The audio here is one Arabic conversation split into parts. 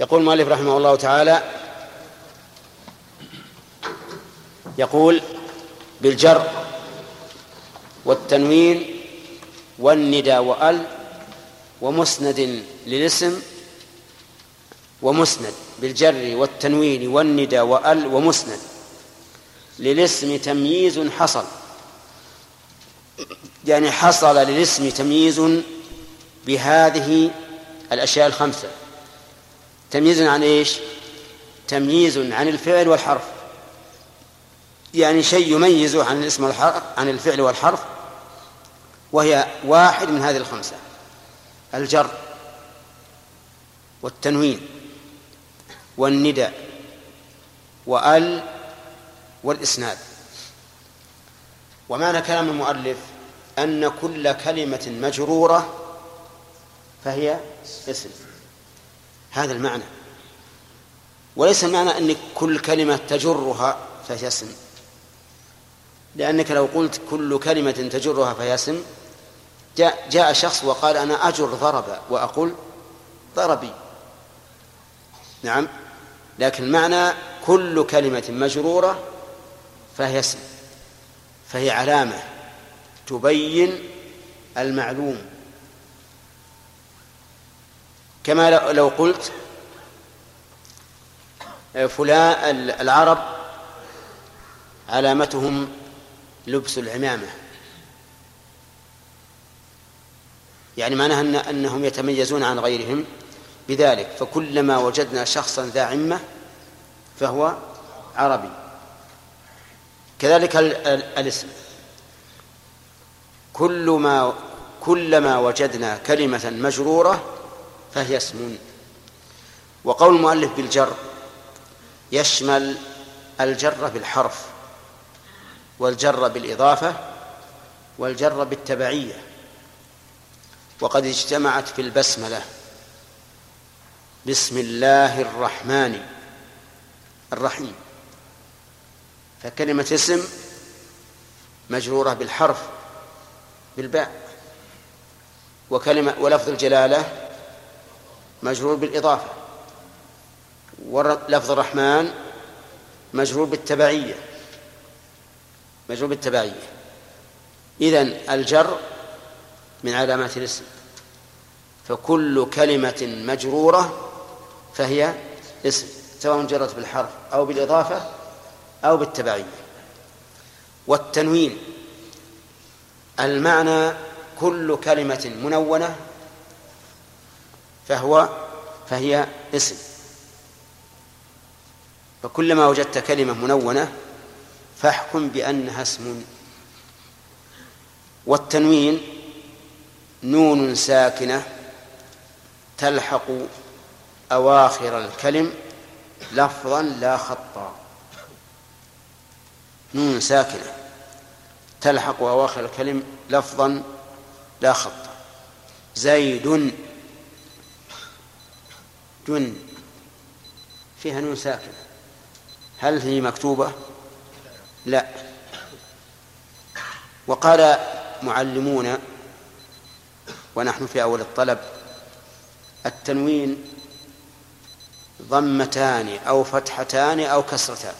يقول المؤلف رحمه الله تعالى يقول بالجر والتنوين والندى وأل ومسند للاسم ومسند بالجر والتنوين والندى وأل ومسند للاسم تمييز حصل يعني حصل للاسم تمييز بهذه الأشياء الخمسة. تمييز عن إيش؟ تمييز عن الفعل والحرف. يعني شيء يميزه عن الاسم والحرف عن الفعل والحرف وهي واحد من هذه الخمسة الجر والتنوين والندى وال والإسناد. ومعنى كلام المؤلف أن كل كلمة مجرورة فهي اسم. هذا المعنى. وليس المعنى أن كل كلمة تجرها فهي اسم لأنك لو قلت كل كلمة تجرها فهي اسم جاء, جاء شخص وقال أنا أجر ضرب وأقول ضربي. نعم. لكن معنى كل كلمة مجرورة فهي اسم فهي علامة تبين المعلوم. كما لو قلت فلان العرب علامتهم لبس العمامة. يعني معناها أن أنهم يتميزون عن غيرهم بذلك. فكلما وجدنا شخصا ذا عمة فهو عربي. كذلك الاسم. كل ما كلما وجدنا كلمة مجرورة فهي اسم. وقول المؤلف بالجر يشمل الجر بالحرف والجر بالإضافة والجر بالتبعية. وقد اجتمعت في البسملة. بسم الله الرحمن الرحيم. فكلمة اسم مجرورة بالحرف بالباء. وكلمة ولفظ الجلالة مجرور بالإضافة. ولفظ الرحمن مجرور بالتبعية. مجرور بالتبعية. إذن الجر من علامات الاسم. فكل كلمة مجرورة فهي اسم سواء جرت بالحرف أو بالإضافة أو بالتبعية. والتنوين. المعنى كل كلمة منونة فهو فهي اسم. فكلما وجدت كلمة منونة فاحكم بأنها اسم. والتنوين نون ساكنة تلحق أواخر الكلم لفظا لا خطا. نون ساكنة تلحق أواخر الكلم لفظا لا خطا. زيد دن فيها نون ساكنة. هل هي مكتوبة؟ لا. وقال معلمون ونحن في أول الطلب التنوين ضمتان أو فتحتان أو كسرتان.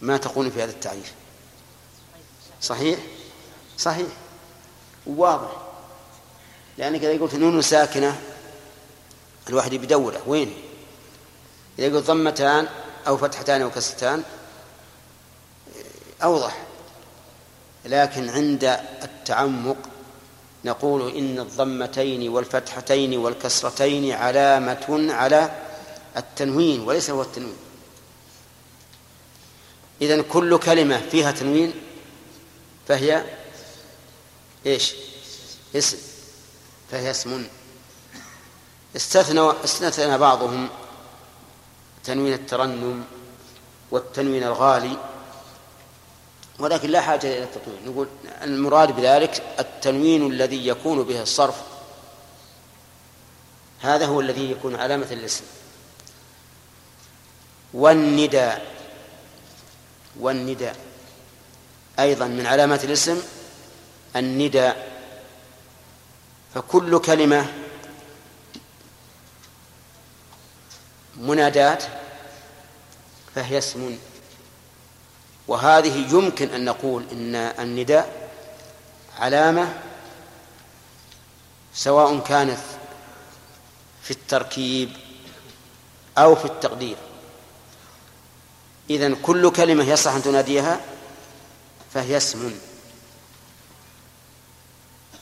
ما تقول في هذا التعريف؟ صحيح؟ صحيح. واضح. لأنك إذا قلت نون ساكنة الواحد بدوره. وين؟ إذا قلت ضمتان أو فتحتان أو كسرتان أوضح. لكن عند التعمق نقول إن الضمتين والفتحتين والكسرتين علامة على التنوين وليس هو التنوين. إذن كل كلمة فيها تنوين فهي إيش؟ اسم. فهي اسم. استثنى استثنى بعضهم تنوين الترنم والتنوين الغالي ولكن لا حاجة إلى التطويل نقول المراد بذلك التنوين الذي يكون به الصرف. هذا هو الذي يكون علامة الاسم. والنداء والنداء أيضا من علامات الاسم النداء فكل كلمة منادات فهي اسم. وهذه يمكن أن نقول إن النداء علامة سواء كانت في التركيب أو في التقدير. إذن كل كلمة يصح أن تناديها فهي اسم.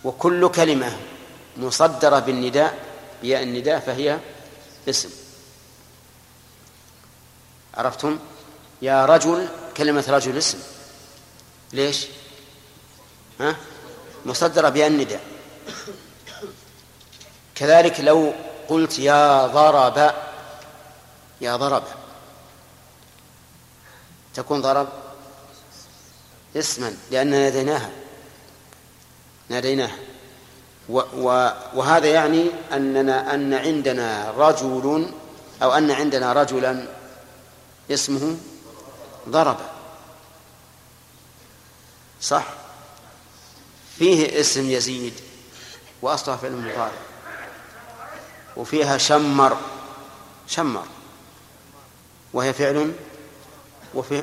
وكل كلمة مصدرة بالنداء بياء النداء فهي اسم. عرفتم؟ يا رجل كلمة رجل اسم. ليش؟ ها؟ مصدرة بياء النداء. كذلك لو قلت يا ضرب يا ضرب. تكون ضرب اسما لأننا ناديناها. ناديناها. وهذا يعني أننا أن عندنا رجل أو أن عندنا رجلا اسمه ضرب. صح؟ فيه اسم يزيد وأصلها فعل مضارع وفيها شمر. شمر. وهي فعل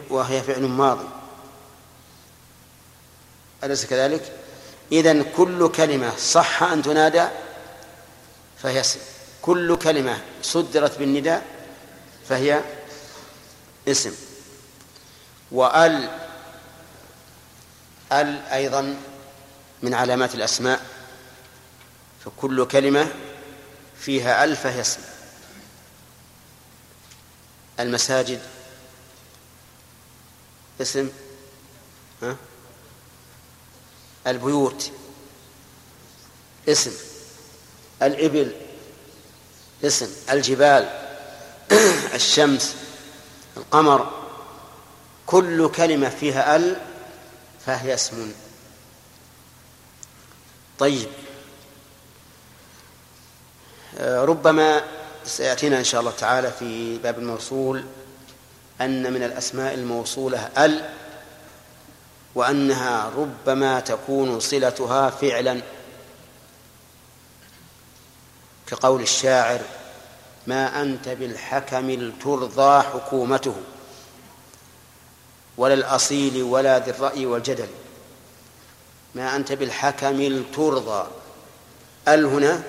وهي فعل ماضي. أليس كذلك؟ إذن كل كلمة صح أن تنادى فهي اسم كل كلمة صدرت بالنداء فهي اسم. وأل أل أيضا من علامات الأسماء. فكل كلمة فيها أل فهي اسم. المساجد اسم ها؟ البيوت اسم الإبل اسم الجبال الشمس القمر كل كلمة فيها ال فهي اسم. طيب. آه، ربما سيأتينا إن شاء الله تعالى في باب الموصول أن من الأسماء الموصولة ال وأنها ربما تكون صلتها فعلا. كقول الشاعر ما أنت بالحكم ترضى حكومته ولا الأصيل ولا ذي الرأي والجدل. ما أنت بالحكم ترضى ال هنا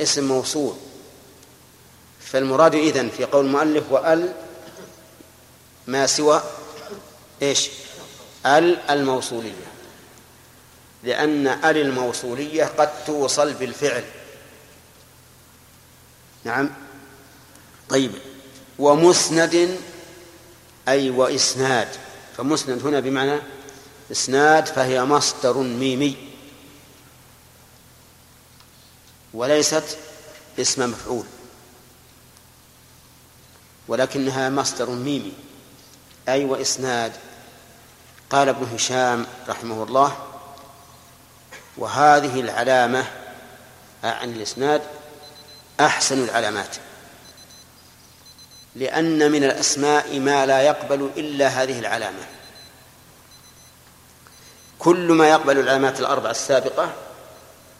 اسم موصول. فالمراد إذن في قول المؤلف وأل ما سوى إيش؟ ال الموصولية لأن ال الموصولية قد توصل بالفعل. نعم. طيب. ومسند أي وإسناد. فمسند هنا بمعنى إسناد فهي مصدر ميمي. وليست اسم مفعول. ولكنها مصدر ميمي. أي وإسناد. قال ابن هشام رحمه الله وهذه العلامة عن الإسناد أحسن العلامات لأن من الأسماء ما لا يقبل إلا هذه العلامة. كل ما يقبل العلامات الأربع السابقة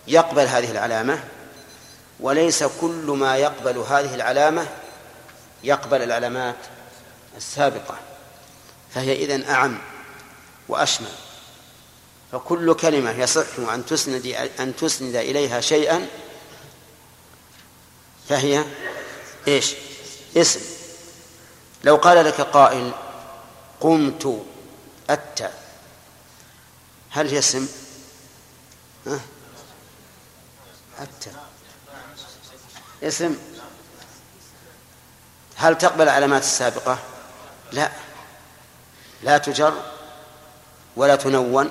يقبل هذه العلامة وليس كل ما يقبل هذه العلامة يقبل العلامات السابقة فهي إذن أعم. وأشمل فكل كلمة يصح أن تسند أن تسند إليها شيئا فهي إيش؟ اسم لو قال لك قائل قمت أتى هل هي اسم؟ ها؟ أتى اسم هل تقبل العلامات السابقة؟ لا لا تجر ولا تنون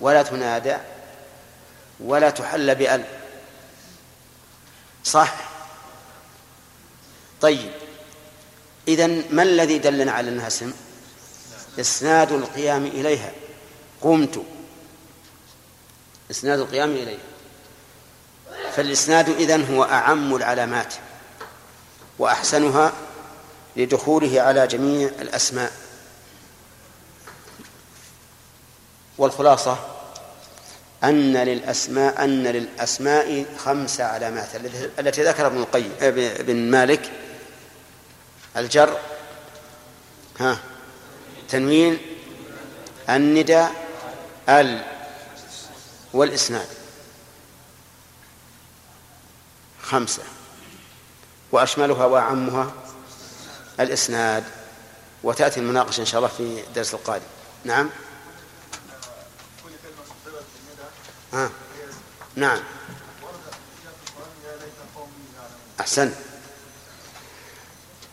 ولا تنادى ولا تحل بأل. صح؟ طيب. إذا ما الذي دلنا على أنها اسم؟ إسناد القيام إليها. قمت. إسناد القيام إليها. فالإسناد إذن هو أعم العلامات وأحسنها لدخوله على جميع الأسماء. والخلاصة أن للأسماء أن للأسماء خمس علامات التي ذكر ابن القيم ابن مالك. الجر ها تنوين النداء ال والإسناد. خمسة. وأشملها وأعمها الإسناد. وتأتي المناقشة إن شاء الله في الدرس القادم. نعم؟ آه. نعم. أحسن.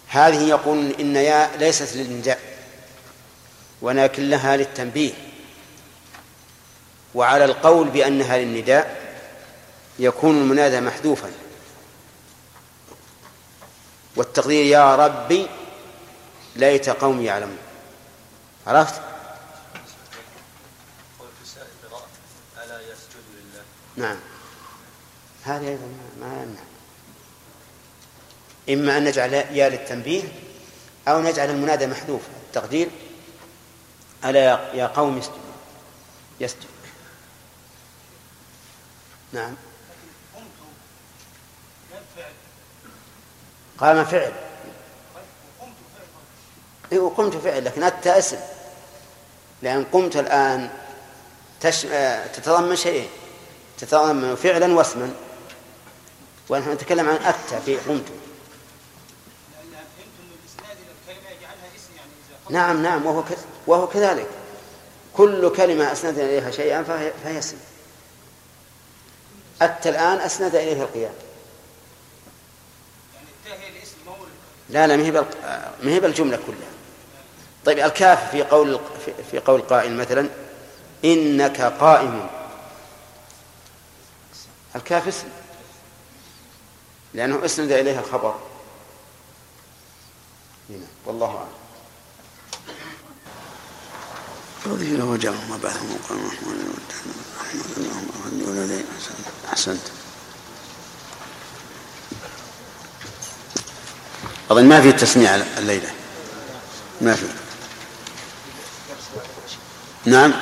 هذه يقول إن يا ليست للنداء ولكن لها للتنبيه. وعلى القول بأنها للنداء يكون المنادى محذوفا. والتقدير يا ربي ليت قومي يعلمون. عرفت؟ نعم. هذا أيضا ما يمنع. إما أن نجعل يا للتنبيه أو نجعل المنادى محذوف. التقدير ألا يا قوم اسجدوا يسجد. نعم. قام فعل. إيه وقمت فعل لكن أتى اسم. لأن قمت الآن تش... تتضمن شيئين. تتضمن فعلا واسما. ونحن نتكلم عن أتى في قمت. نعم نعم وهو وهو كذلك. كل كلمة أسندنا إليها شيئا فهي, فهي اسم. أتى الآن أسند إليه القيام. لا لا ما هي بالجملة كلها. طيب الكاف في قول في قول قائل مثلا إنك قائم. الكاف اسم. لأنه أسند إليها الخبر. هنا والله أعلم. رضي له وجهه ما بعث مقام اللهم أحسنت. أظن ما في تسميع الليلة. ما في. نعم.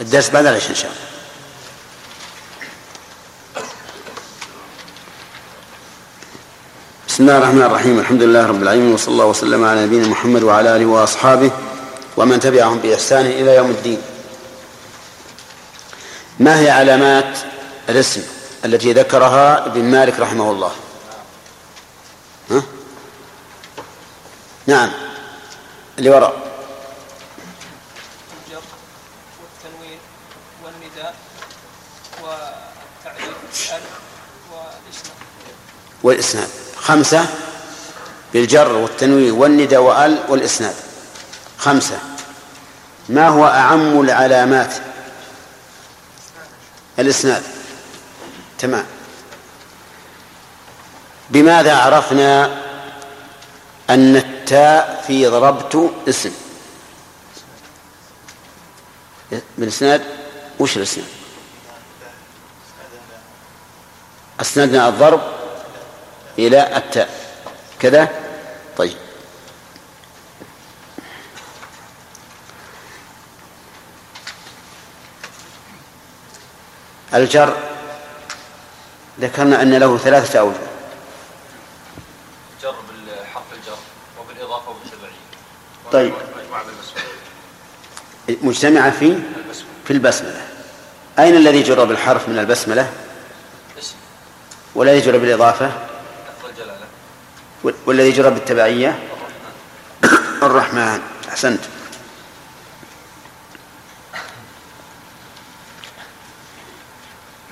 الدرس بعد العشاء إن شاء الله. بسم الله الرحمن الرحيم. الحمد لله رب العالمين وصلى الله وسلم على نبينا محمد وعلى آله وأصحابه ومن تبعهم بإحسان إلى يوم الدين. ما هي علامات الاسم التي ذكرها ابن مالك رحمه الله؟ ها؟ نعم. اللي وراء. الجر والتنوين والنداء والتعريف والإسناد. خمسة بالجر والتنوين والندى وآل والإسناد. خمسة. ما هو أعم العلامات؟ الإسناد. تمام. بماذا عرفنا أن التاء في ضربت اسم؟ بالإسناد. وش الإسناد؟ أسندنا الضرب. إلى التاء. كذا؟ طيب. الجر. ذكرنا أن له ثلاثة أوجه. جر بالحرف الجر وبالإضافة وبالتبعية طيب. مجتمعة في؟ في البسملة. أين الذي جر بالحرف من البسملة؟ اسم. والذي جر بالإضافة؟ والذي جر بالتبعية؟ الرحمن أحسنت.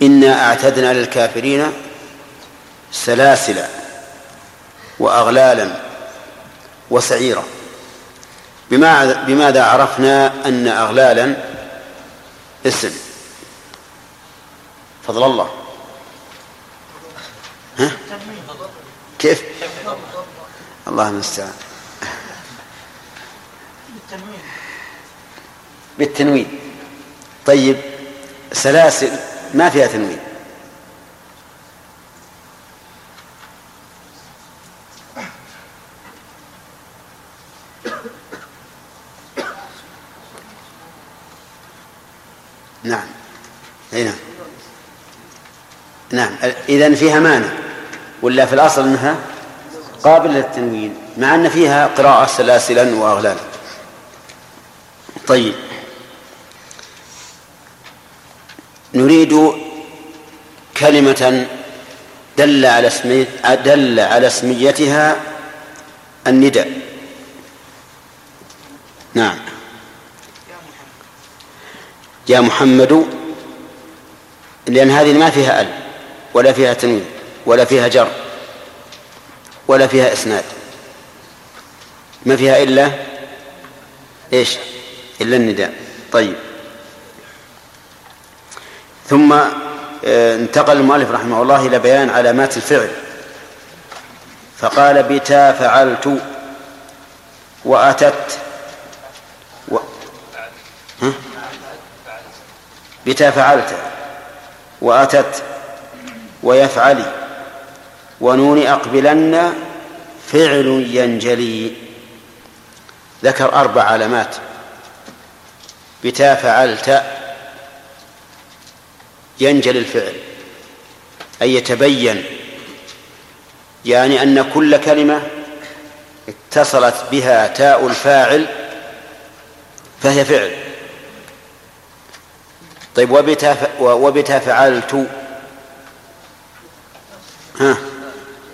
إنا أعتدنا للكافرين سلاسل وأغلالا وسعيرا. بما بماذا عرفنا أن أغلالا اسم؟ فضل الله. ها؟ كيف؟ الله المستعان. بالتنوين. طيب سلاسل ما فيها تنوين؟ نعم. نعم. إذا فيها مانع. ولا في الأصل أنها قابلة للتنوين مع أن فيها قراءة سلاسلا وأغلالا طيب. نريد كلمة دل على اسمي دل على اسميتها النداء. نعم. يا محمد لأن هذه ما فيها ال ولا فيها تنوين. ولا فيها جر ولا فيها إسناد. ما فيها إلا إيش؟ إلا النداء. طيب. ثم آه، انتقل المؤلف رحمه الله إلى بيان علامات الفعل. فقال بتا فعلت وأتت و... ها؟ بتا فعلت وأتت ويفعلي. ونون أقبلن فعل ينجلي. ذكر أربع علامات. بتا فعلت ينجلي الفعل. أي يتبين. يعني أن كل كلمة اتصلت بها تاء الفاعل فهي فعل. طيب وبتا وبتا فعلت. ها؟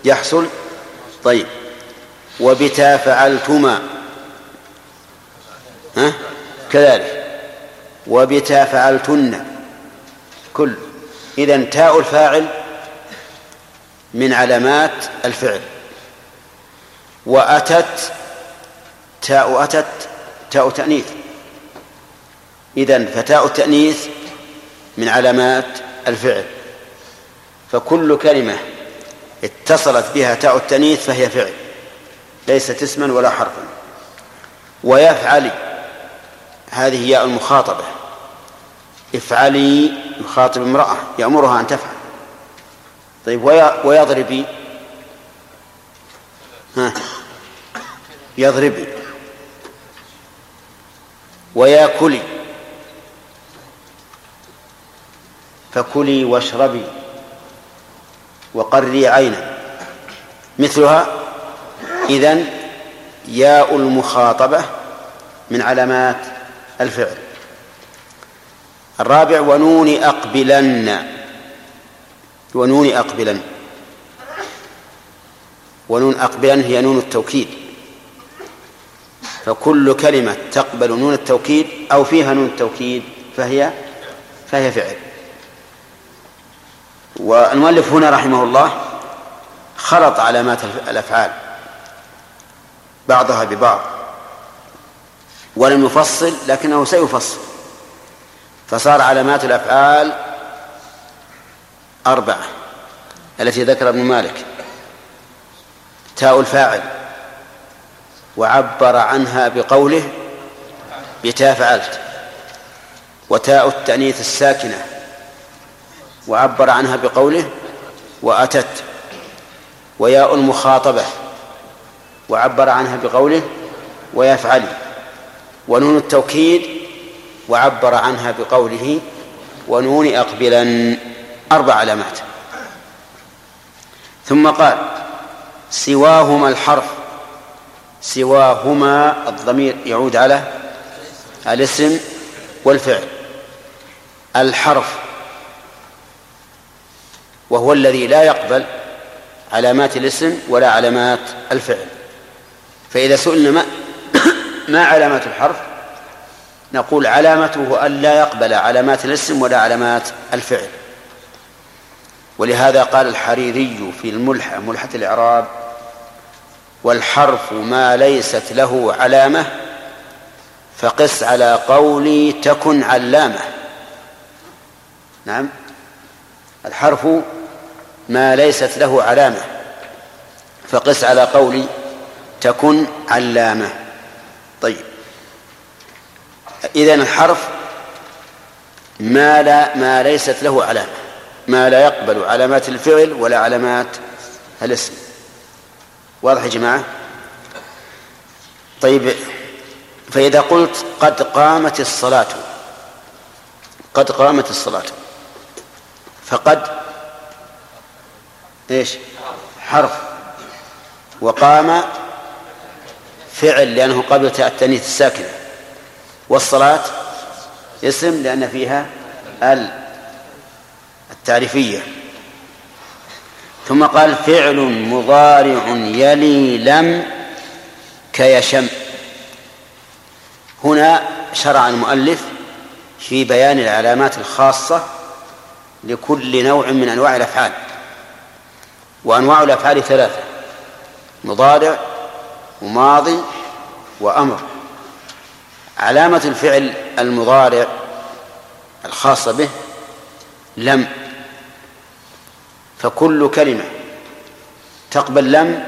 يحصل؟ طيب. وبتا فعلتما. ها؟ كذلك. وبتا فعلتن. كل. إذا تاء الفاعل من علامات الفعل. وأتت تاء أتت تاء تأنيث. إذا فتاء التأنيث من علامات الفعل. فكل كلمة اتصلت بها تاء التأنيث فهي فعل ليست اسما ولا حرفا. ويفعل هذه ياء المخاطبة. افعلي يخاطب امرأة يأمرها أن تفعل. طيب ويضربي. ها يضربي. وياكلي. فكلي واشربي. وقري عينا مثلها إذن ياء المخاطبة من علامات الفعل. الرابع ونون أقبلن. ونون أقبلن. ونون أقبلن هي نون التوكيد. فكل كلمة تقبل نون التوكيد أو فيها نون التوكيد فهي فهي فعل. والمؤلف هنا رحمه الله خلط علامات الأفعال بعضها ببعض ولم يفصل لكنه سيفصل فصار علامات الأفعال أربعة التي ذكر ابن مالك تاء الفاعل وعبر عنها بقوله بتا فعلت وتاء التأنيث الساكنة. وعبر عنها بقوله وأتت وياء المخاطبة وعبر عنها بقوله ويفعل ونون التوكيد وعبر عنها بقوله ونون أقبلا أربع علامات. ثم قال سواهما الحرف سواهما الضمير يعود على الاسم والفعل. الحرف وهو الذي لا يقبل علامات الاسم ولا علامات الفعل. فإذا سئلنا ما, ما علامات الحرف نقول علامته أن لا يقبل علامات الاسم ولا علامات الفعل. ولهذا قال الحريري في الملحة ملحة الإعراب والحرف ما ليست له علامة فقس على قولي تكن علامة. نعم. الحرف ما ليست له علامة. فقس على قولي تكن علامة. طيب. إذن الحرف ما لا ما ليست له علامة. ما لا يقبل علامات الفعل ولا علامات الاسم. واضح يا جماعة؟ طيب. فإذا قلت قد قامت الصلاة قد قامت الصلاة فقد إيش؟ حرف. وقام فعل لأنه قبل التأنيث الساكنة والصلاة اسم لأن فيها ال التعريفية. ثم قال فعل مضارع يلي لم كيشم. هنا شرع المؤلف في بيان العلامات الخاصة لكل نوع من أنواع الأفعال. وأنواع الأفعال ثلاثة مضارع وماضي وأمر. علامة الفعل المضارع الخاصة به لم. فكل كلمة تقبل لم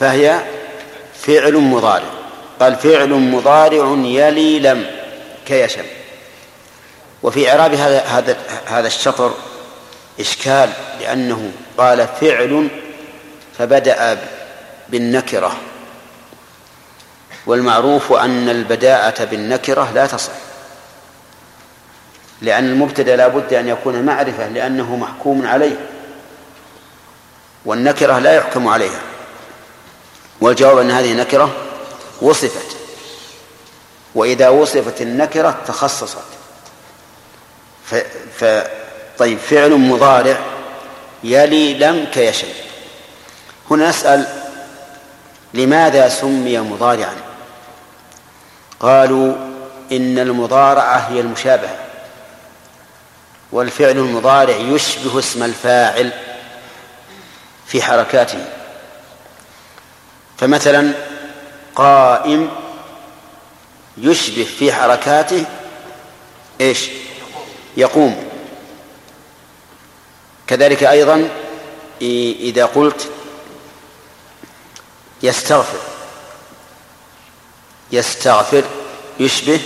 فهي فعل مضارع. قال فعل مضارع يلي لم كيشم. وفي إعراب هذا هذا هذا الشطر إشكال لأنه قال فعل فبدأ بالنكرة. والمعروف أن البداءة بالنكرة لا تصح لأن المبتدأ لا بد أن يكون معرفة لأنه محكوم عليه والنكرة لا يحكم عليها. والجواب أن هذه نكرة وصفت وإذا وصفت النكرة تخصصت. ف, ف طيب فعل مضارع يلي لم كيشي هنا نسأل لماذا سمي مضارعا؟ قالوا إن المضارعة هي المشابهة والفعل المضارع يشبه اسم الفاعل في حركاته. فمثلا قائم يشبه في حركاته إيش؟ يقوم. كذلك أيضا إذا قلت يستغفر يستغفر يشبه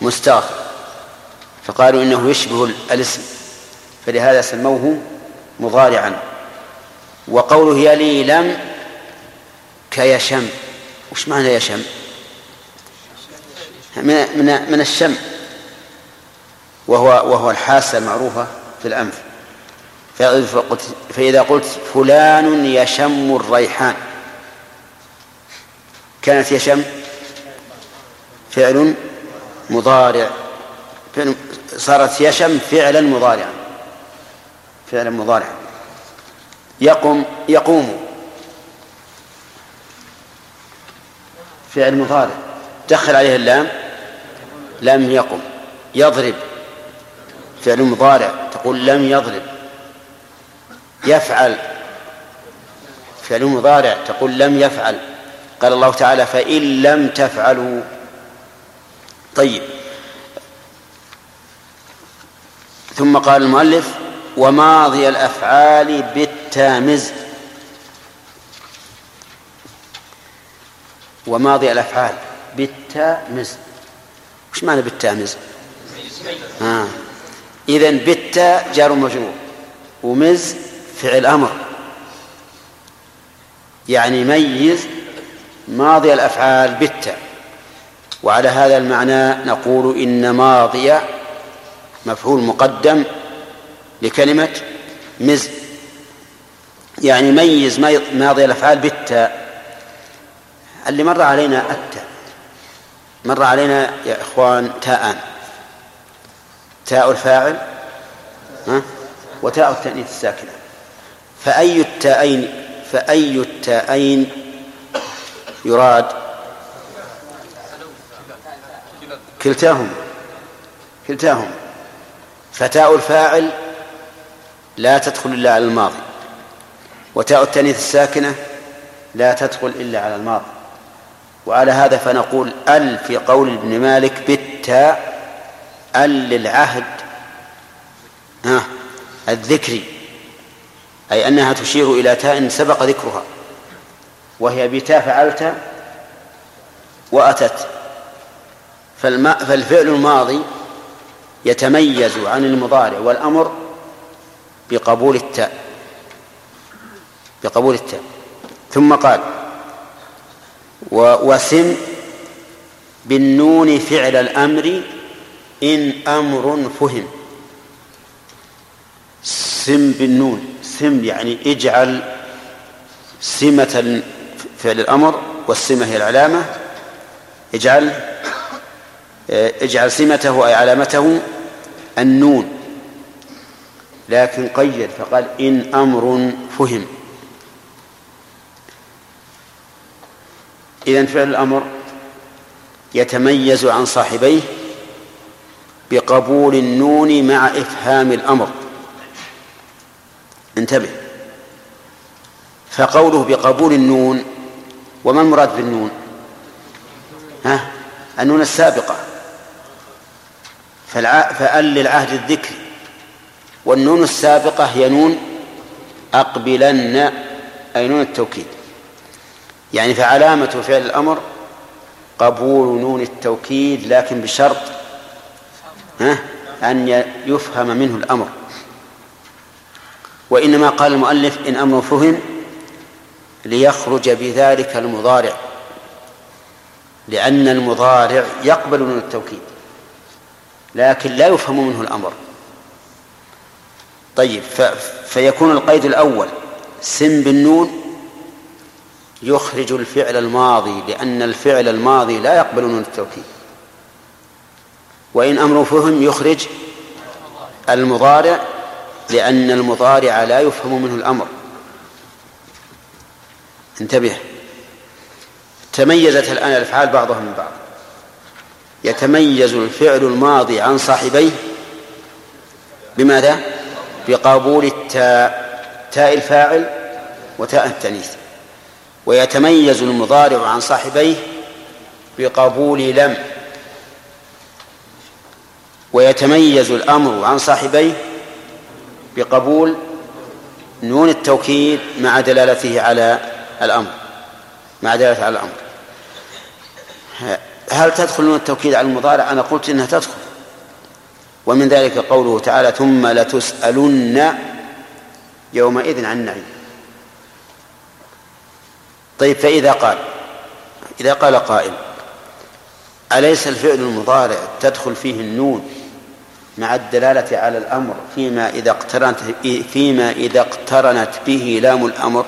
مستغفر فقالوا إنه يشبه الاسم فلهذا سموه مضارعا. وقوله يلي لم كيشم وش معنى يشم؟ من من من الشم وهو وهو الحاسة المعروفة في الأنف. فإذا قلت فلان يشم الريحان. كانت يشم فعل مضارع. فعل صارت يشم فعلا مضارعا. فعلا مضارعا. يقم يقوم. فعل مضارع. دخل عليه اللام لم يقم. يضرب. فعل مضارع. تقول لم يضرب. يفعل. فعل مضارع تقول لم يفعل. قال الله تعالى فإن لم تفعلوا. طيب. ثم قال المؤلف وماضي الأفعال بالتامز. وماضي الأفعال بالتامز. وش معنى بالتامز؟ آه. إذن بالتاء جار مجرور. ومز فعل أمر يعني ميز ماضي الأفعال بالتاء. وعلى هذا المعنى نقول إن ماضي مفعول مقدم لكلمة مز. يعني ميز ماضي الأفعال بالتاء. اللي مر علينا التاء. مر علينا يا إخوان تاءان. تاء الفاعل ها؟ وتاء التأنيث الساكنة. فأي التاءين فأي التاءين يراد؟ كلتاهم كلتاهم. فتاء الفاعل لا تدخل إلا على الماضي. وتاء التانيث الساكنة لا تدخل إلا على الماضي. وعلى هذا فنقول أل في قول ابن مالك بالتاء أل للعهد. ها الذكري. أي أنها تشير إلى تاء سبق ذكرها. وهي بتاء فعلت وأتت. فالماء فالفعل الماضي يتميز عن المضارع والأمر بقبول التاء. بقبول التاء. ثم قال وسم بالنون فعل الأمر إن أمر فهم. سم بالنون. سم يعني اجعل سمة فعل الأمر والسمة هي العلامة. اجعل اجعل سمته أي علامته النون. لكن قيد فقال إن أمر فهم. إذا فعل الأمر يتميز عن صاحبيه بقبول النون مع إفهام الأمر. انتبه. فقوله بقبول النون وما المراد بالنون؟ ها؟ النون السابقة. فأل للعهد الذكري. والنون السابقة هي نون أقبلن أي نون التوكيد. يعني فعلامة فعل الأمر قبول نون التوكيد لكن بشرط ها؟ أن يفهم منه الأمر. وإنما قال المؤلف إن أمر فهم ليخرج بذلك المضارع لأن المضارع يقبل نون التوكيد لكن لا يفهم منه الأمر. طيب فيكون القيد الأول سم بالنون يخرج الفعل الماضي لأن الفعل الماضي لا يقبل نون التوكيد. وإن أمر فهم يخرج المضارع لأن المضارع لا يفهم منه الأمر. انتبه. تميزت الآن الأفعال بعضها من بعض. يتميز الفعل الماضي عن صاحبيه بماذا؟ بقبول التاء تاء الفاعل وتاء التأنيث. ويتميز المضارع عن صاحبيه بقبول لم. ويتميز الأمر عن صاحبيه بقبول نون التوكيد مع دلالته على الأمر مع دلالته على الأمر. هل تدخل نون التوكيد على المضارع؟ أنا قلت إنها تدخل. ومن ذلك قوله تعالى ثم لتسألن يومئذ عن النعيم. طيب فإذا قال إذا قال قائل أليس الفعل المضارع تدخل فيه النون مع الدلالة على الأمر فيما إذا اقترنت فيما إذا اقترنت به لام الأمر.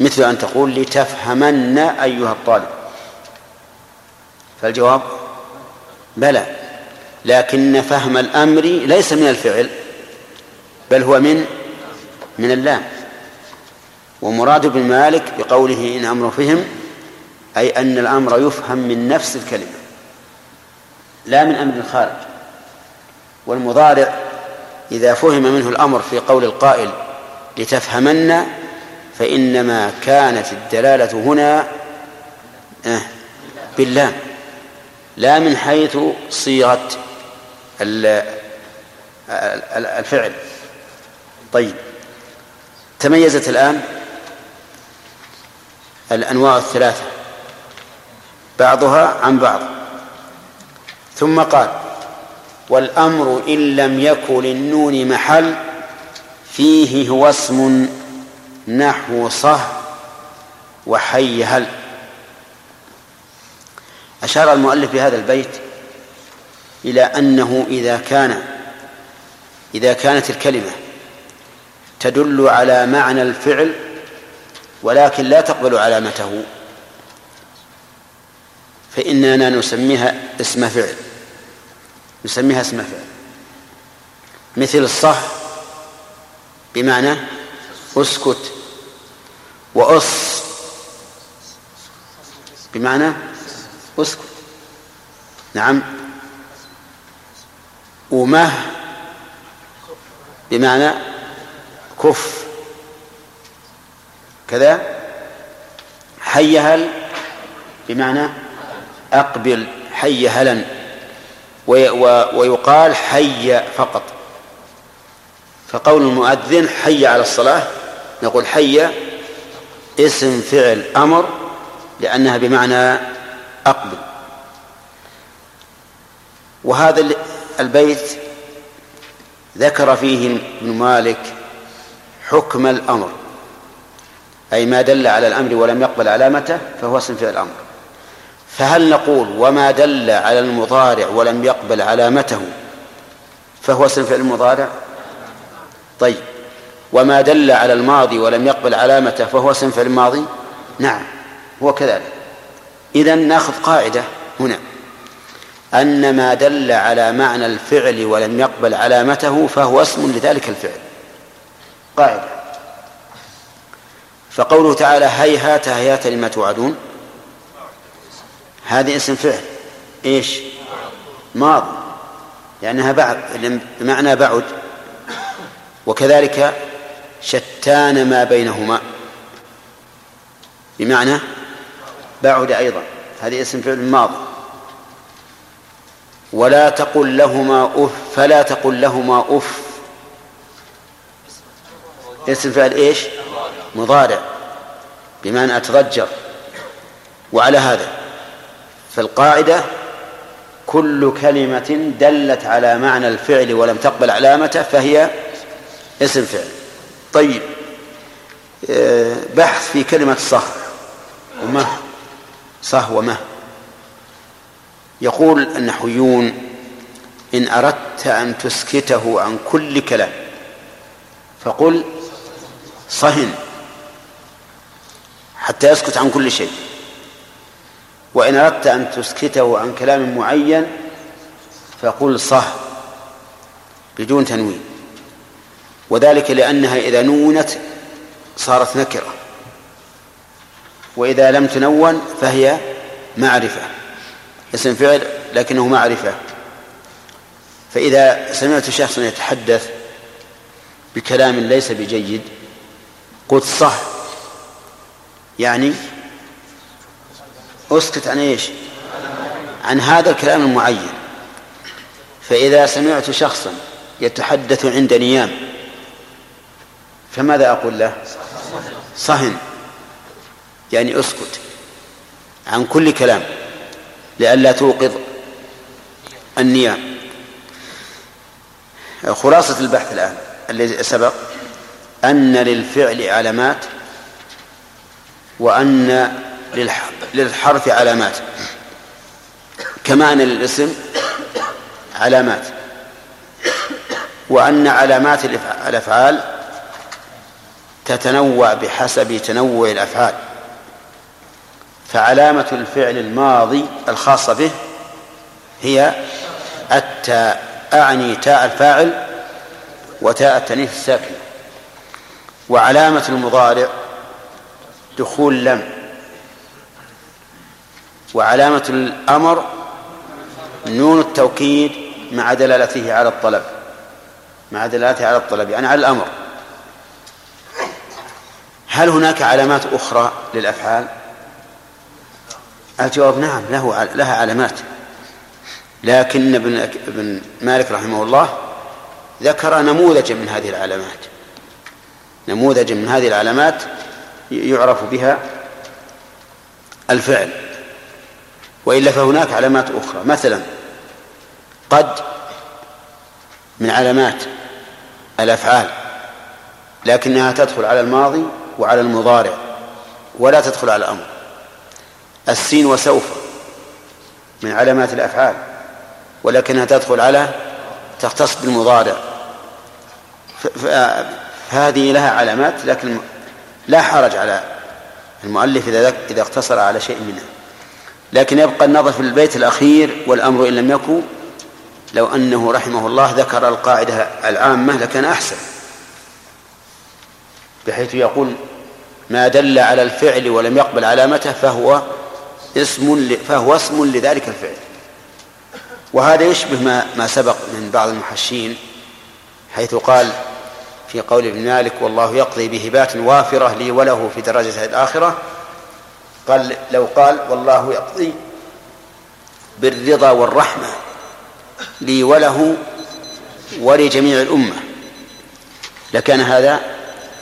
مثل أن تقول لتفهمن أيها الطالب. فالجواب بلى لكن فهم الأمر ليس من الفعل بل هو من من اللام. ومراد ابن مالك بقوله إن أمر فهم أي أن الأمر يفهم من نفس الكلمة. لا من أمر خارج والمضارع إذا فهم منه الأمر في قول القائل لتفهمن فإنما كانت الدلالة هنا آه، باللام. لا من حيث صيغة الفعل. طيب. تميزت الآن الأنواع الثلاثة بعضها عن بعض. ثم قال والأمر إن لم يكن للنون محل فيه هو اسم نحو صه وحي هل أشار المؤلف في هذا البيت إلى أنه إذا كان إذا كانت الكلمة تدل على معنى الفعل ولكن لا تقبل علامته فإننا نسميها اسم فعل. نسميها اسم فعل. مثل الصح بمعنى اسكت. وأص بمعنى اسكت. نعم. ومه بمعنى كف. كذا. حي هل بمعنى أقبل. حي هلا ويقال حي فقط. فقول المؤذن حي على الصلاة نقول حي اسم فعل أمر لأنها بمعنى أقبل. وهذا البيت ذكر فيه ابن مالك حكم الأمر أي ما دل على الأمر ولم يقبل علامته فهو اسم فعل الأمر فهل نقول وما دل على المضارع ولم يقبل علامته؟ فهو اسم فعل المضارع طيب. وما دل على الماضي ولم يقبل علامته فهو اسم فعل ماضي؟ نعم هو كذلك. إذا نأخذ قاعدة هنا. أن ما دل على معنى الفعل ولم يقبل علامته فهو اسم لذلك الفعل. قاعدة. فقوله تعالى هيهات هيهات لما توعدون؟ هذه اسم فعل. إيش؟ ماضي لأنها بعد بمعنى بعد. وكذلك شتان ما بينهما. بمعنى بعد أيضا. هذه اسم فعل ماضي ولا تقل لهما أف فلا تقل لهما أف. اسم فعل إيش؟ مضارع. بمعنى أتضجر. وعلى هذا. فالقاعدة كل كلمة دلت على معنى الفعل ولم تقبل علامته فهي اسم فعل. طيب آه، بحث في كلمة صه ومه صه ومه. يقول النحويون إن أردت أن تسكته عن كل كلام فقل صهن حتى يسكت عن كل شيء. وإن أردت أن تسكته عن كلام معين فقل صه بدون تنوين. وذلك لأنها إذا نونت صارت نكرة. وإذا لم تنون فهي معرفة اسم فعل لكنه معرفة. فإذا سمعت شخصا يتحدث بكلام ليس بجيد قلت صح يعني أسكت عن إيش؟ عن هذا الكلام المعين. فإذا سمعت شخصا يتحدث عند نيام فماذا أقول له؟ صهن. يعني أسكت عن كل كلام لئلا توقظ النيام. خلاصة البحث الآن الذي سبق أن للفعل علامات وأن للحرف علامات. كما أن للاسم علامات. وأن علامات الأفعال تتنوع بحسب تنوع الأفعال. فعلامة الفعل الماضي الخاصة به هي التاء أعني تاء الفاعل وتاء التنيث الساكن وعلامة المضارع دخول لم. وعلامة الأمر نون التوكيد مع دلالته على الطلب مع دلالته على الطلب يعني على الأمر. هل هناك علامات أخرى للأفعال؟ الجواب نعم له لها علامات. لكن ابن ابن مالك رحمه الله ذكر نموذجا من هذه العلامات. نموذجا من هذه العلامات يعرف بها الفعل. وإلا فهناك علامات أخرى. مثلا قد من علامات الأفعال لكنها تدخل على الماضي وعلى المضارع ولا تدخل على الأمر. السين وسوف من علامات الأفعال ولكنها تدخل على تختص بالمضارع. فهذه لها علامات لكن لا حرج على المؤلف إذا إذا اقتصر على شيء منها. لكن يبقى النظر في البيت الأخير والأمر إن لم يكن لو أنه رحمه الله ذكر القاعدة العامة لكان أحسن. بحيث يقول ما دل على الفعل ولم يقبل علامته فهو اسم فهو اسم لذلك الفعل. وهذا يشبه ما ما سبق من بعض المحشين حيث قال في قول ابن مالك والله يقضي بهبات وافرة لي وله في درجة الآخرة قال لو قال والله يقضي بالرضا والرحمة لي وله ولجميع الأمة. لكان هذا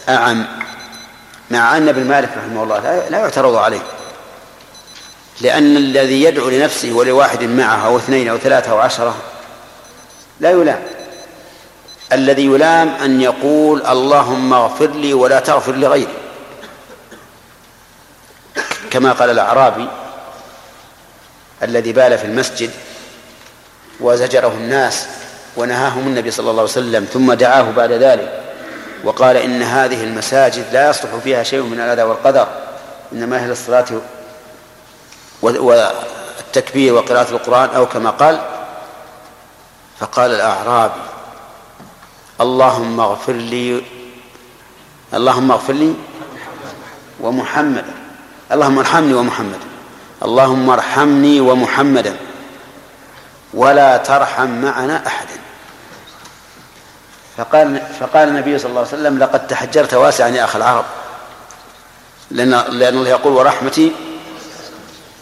أعم مع أن ابن مالك رحمه الله لا يعترض عليه. لأن الذي يدعو لنفسه ولواحد معه أو اثنين أو ثلاثة أو عشرة لا يلام. الذي يلام أن يقول اللهم اغفر لي ولا تغفر لغيري. كما قال الأعرابي الذي بال في المسجد وزجره الناس ونهاهم النبي صلى الله عليه وسلم ثم دعاه بعد ذلك وقال إن هذه المساجد لا يصلح فيها شيء من الأذى والقدر إنما هي للصلاة والتكبير وقراءة القرآن أو كما قال. فقال الأعرابي اللهم اغفر لي اللهم اغفر لي ومحمدا اللهم ارحمني ومحمدا اللهم ارحمني ومحمدا. ولا ترحم معنا أحدا. فقال فقال النبي صلى الله عليه وسلم لقد تحجرت واسعا يا أخ العرب. لأن لأن الله يقول ورحمتي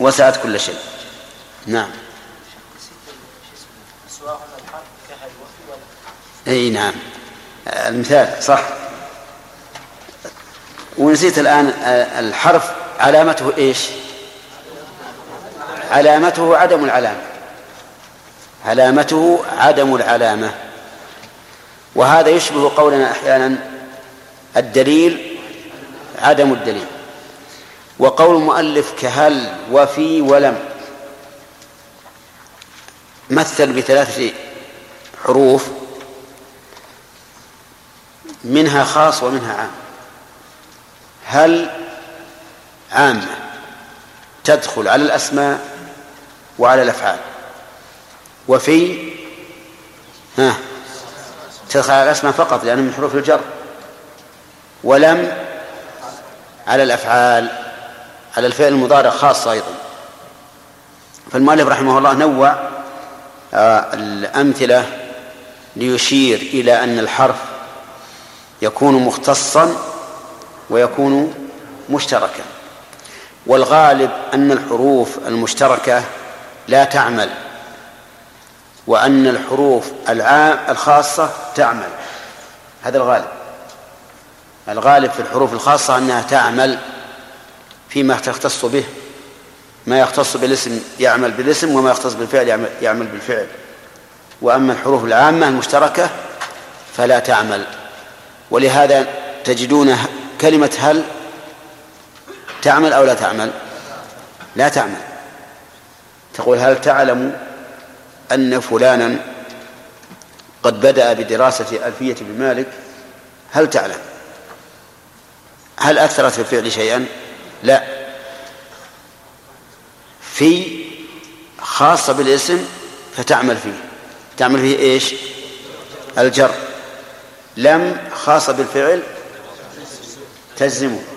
وسعت كل شيء. نعم. أي نعم. المثال صح. ونسيت الآن الحرف علامته إيش؟ علامته عدم العلامة. علامته عدم العلامة. وهذا يشبه قولنا أحيانا الدليل عدم الدليل. وقول المؤلف كهل وفي ولم. مثل بثلاثة حروف منها خاص ومنها عام. هل عامة تدخل على الأسماء وعلى الأفعال. وفي ها تدخل على الأسماء فقط لأنه من حروف الجر. ولم على الأفعال على الفعل المضارع خاصة أيضا. فالمؤلف رحمه الله نوع آه، الأمثلة ليشير إلى أن الحرف يكون مختصا ويكون مشتركا. والغالب أن الحروف المشتركة لا تعمل وأن الحروف العام الخاصة تعمل. هذا الغالب. الغالب في الحروف الخاصة أنها تعمل فيما تختص به ما يختص بالاسم يعمل بالاسم وما يختص بالفعل يعمل, بالفعل. وأما الحروف العامة المشتركة فلا تعمل. ولهذا تجدون كلمة هل تعمل أو لا تعمل؟ لا تعمل. تقول هل تعلم أن فلانا قد بدأ بدراسة ألفية بن مالك هل تعلم؟ هل أثرت في الفعل شيئا؟ لا. في خاصة بالاسم فتعمل فيه. تعمل فيه إيش؟ الجر. لم خاصة بالفعل تجزمه.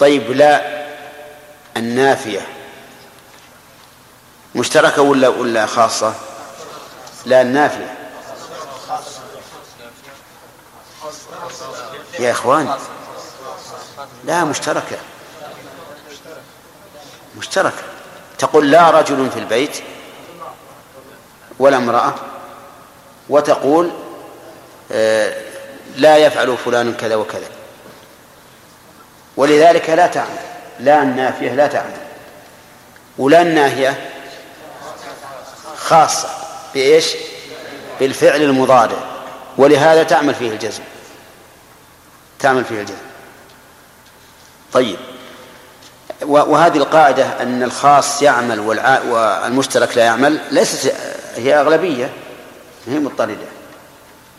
طيب لا النافية مشتركة ولا ولا خاصة؟ لا النافية. يا إخوان لا مشتركة. مشتركة. تقول لا رجل في البيت ولا امرأة وتقول آه، لا يفعل فلان كذا وكذا. ولذلك لا تعمل. لا النافية لا تعمل. ولا الناهية خاصة بإيش؟ بالفعل المضارع. ولهذا تعمل فيه الجزم. تعمل فيه الجزم. طيب. وهذه القاعدة أن الخاص يعمل والمشترك لا يعمل ليست هي أغلبية. هي مضطردة.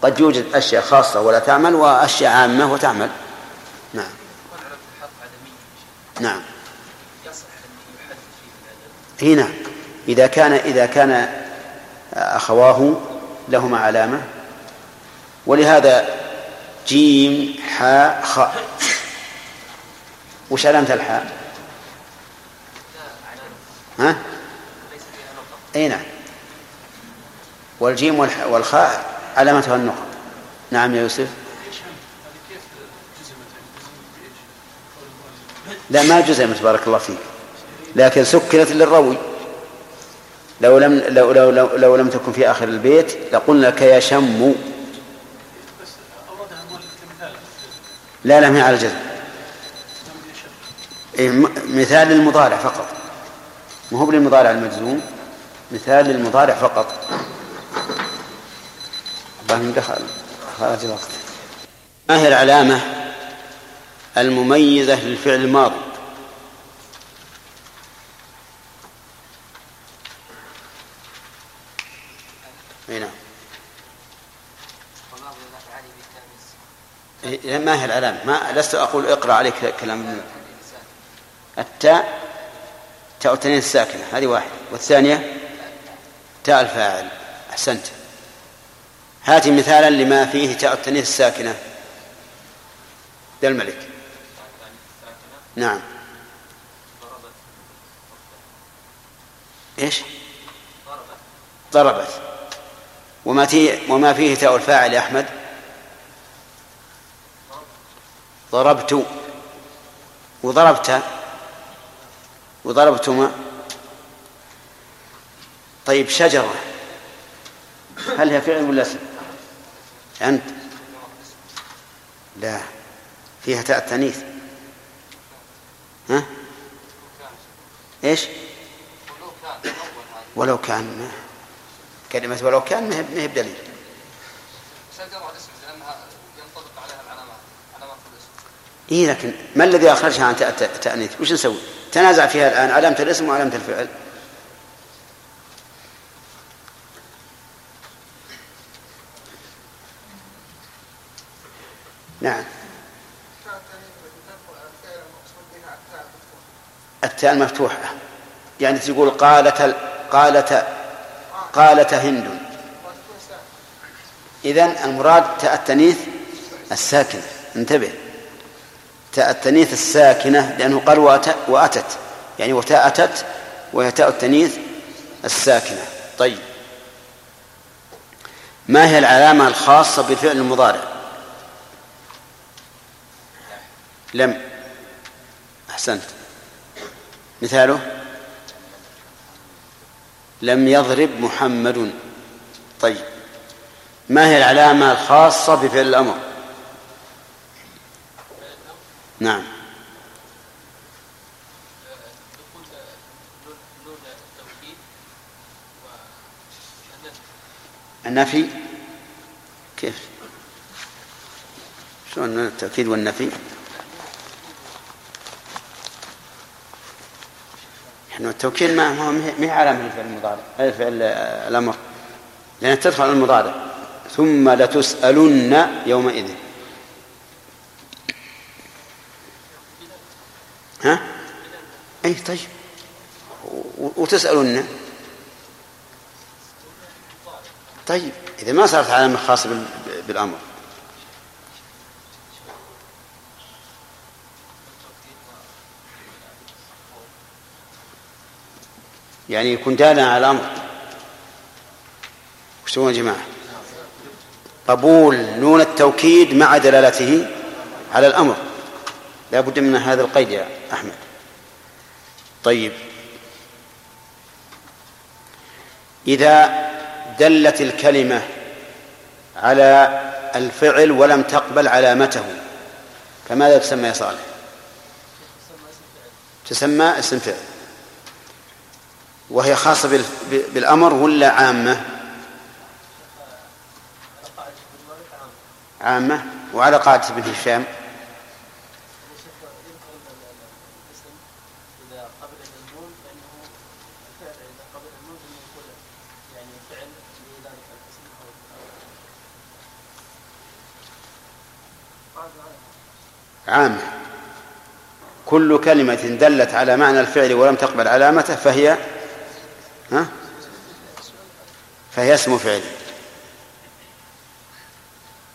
قد يوجد أشياء خاصة ولا تعمل وأشياء عامة وتعمل. نعم. نعم. اي نعم إذا كان إذا كان أخواه لهما علامة. ولهذا جيم حاء خاء. وش علامة الحاء؟ ها؟ إي نعم. والجيم والخاء علامتها النقط نعم يا يوسف. لا ما جزمت بارك الله فيك. لكن سكنت للروي. لو لم لو لو لو, لو لم تكن في آخر البيت لقلنا لك يشم لا لا ما على الجزم إيه مثال للمضارع فقط. ما هو للمضارع المجزوم؟ مثال للمضارع فقط. دخل خرج الوقت. ما هي العلامة؟ المميزة للفعل الماضي نعم. إذا ما هي العلامة ما لست أقول اقرأ عليك كلام. التاء تاء التنين الساكنة هذه واحدة. والثانية تاء الفاعل أحسنت. هاتي مثالا لما فيه تاء التنين الساكنة. ذا الملك. نعم. إيش؟ ضربت. وما فيه وما فيه تاء الفاعل يا أحمد؟ ضربت. وضربت. وضربتما طيب شجرة. هل هي فعل ولا اسم؟ أنت؟ لا. فيها تاء التانيث. ها؟ إيش؟ ولو كان كلمة ولو كان ما هي بدليل. إيه لكن ما الذي أخرجها عن تاء التأنيث وش نسوي؟ تنازع فيها الآن علامة الاسم وعلامة الفعل. نعم. التاء المفتوحة يعني تقول قالت ال- قالت قالت هند. إذن المراد تاء التانيث الساكنة. انتبه. تاء التانيث الساكنة لأنه قال وأت- وأتت. يعني وتاء أتت وهي تاء التانيث الساكنة. طيب. ما هي العلامة الخاصة بالفعل المضارع؟ لم. أحسنت. مثاله لم يضرب محمد. طيب ما هي العلامة الخاصة بفعل الأمر؟ نعم. النفي؟ كيف؟ شلون التأكيد والنفي؟ إحنا التوكيد ما هو ما هي علامة الفعل المضارع. الفعل الأمر. لأن تدخل على المضارع. ثم لتسألن يومئذ. ها؟ أي طيب. وتسألن. طيب. إذا ما صارت علامة خاصة بال- بالأمر. يعني يكون دالا على الأمر وش يا جماعة؟ قبول نون التوكيد مع دلالته على الأمر. لا بد من هذا القيد يا أحمد. طيب. إذا دلت الكلمة على الفعل ولم تقبل علامته فماذا تسمى يا صالح؟ تسمى اسم فعل. وهي خاصة بالأمر ولا عامة؟ عامة. وعلى قاعدة ابن هشام؟ عامة. كل كلمة دلت على معنى الفعل ولم تقبل علامته فهي ها؟ فهي اسم فعل.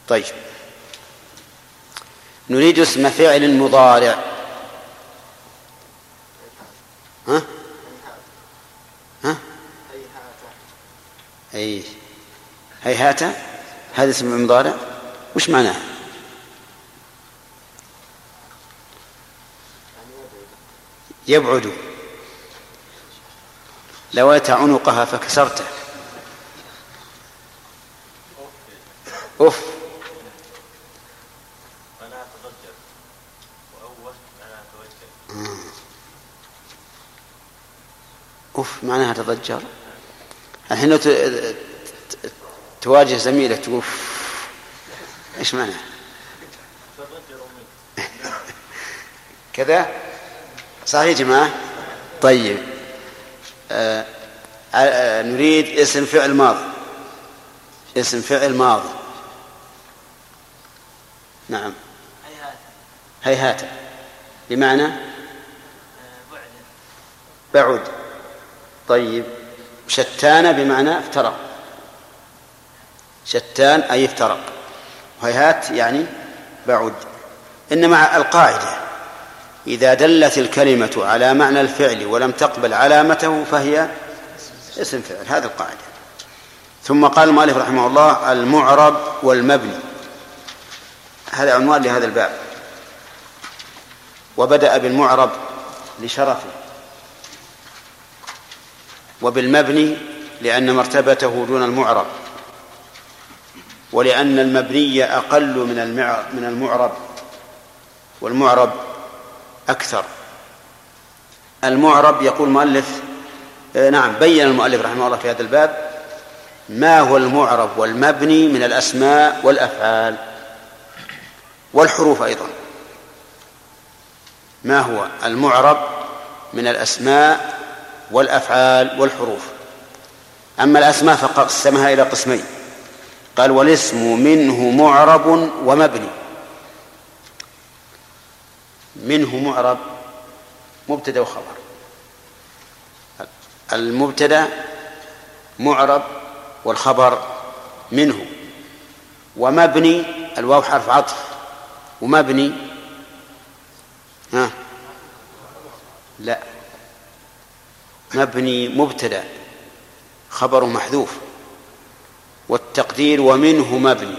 طيب. نريد اسم فعل مضارع. ها؟ ها؟ أي هيهات. هذا اسم مضارع. وش معناه؟ يبعد. لويت عنقها فكسرته. معناها تضجر وأول معناها معناها تضجر. الحين لو تواجه زميلك تقول. إيش معناه؟ تضجر منك كذا؟ صحيح يا جماعة؟ طيب. نريد اسم فعل ماضي. اسم فعل ماضي. نعم. هيهات. هيهات. بمعنى؟ آه، بعد. بعد طيب. شتان بمعنى افترق شتان أي افترق وهيهات يعني بعد. إنما القاعدة. إذا دلت الكلمة على معنى الفعل ولم تقبل علامته فهي اسم فعل هذه القاعدة. ثم قال المؤلف رحمه الله المعرب والمبني. هذا عنوان لهذا الباب. وبدأ بالمعرب لشرفه. وبالمبني لأن مرتبته دون المعرب. ولأن المبني أقل من من المعرب. والمعرب أكثر. المعرب يقول المؤلف آه، نعم بين المؤلف رحمه الله في هذا الباب ما هو المعرب والمبني من الأسماء والأفعال والحروف أيضا. ما هو المعرب من الأسماء والأفعال والحروف؟ أما الأسماء فقسمها إلى قسمين. قال والاسم منه معرب ومبني. منه معرب مبتدأ وخبر. المبتدأ معرب والخبر منه. ومبني الواو حرف عطف. ومبني ها؟ لا. مبني مبتدأ. خبر محذوف. والتقدير ومنه مبني.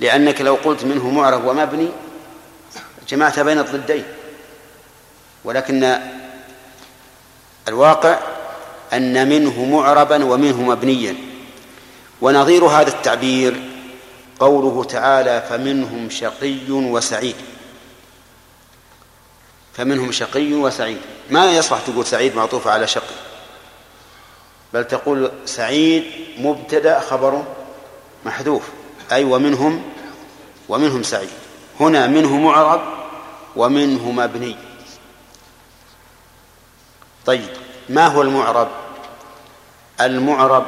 لأنك لو قلت منه معرب ومبني جمعت بين الضدين. ولكن الواقع أن منه معربا ومنه مبنيا. ونظير هذا التعبير قوله تعالى فمنهم شقي وسعيد فمنهم شقي وسعيد. ما يصلح تقول سعيد معطوف على شقي؟ بل تقول سعيد مبتدأ خبره محذوف. أي ومنهم ومنهم سعيد. هنا منه معرب ومنه مبني طيب ما هو المعرب؟ المعرب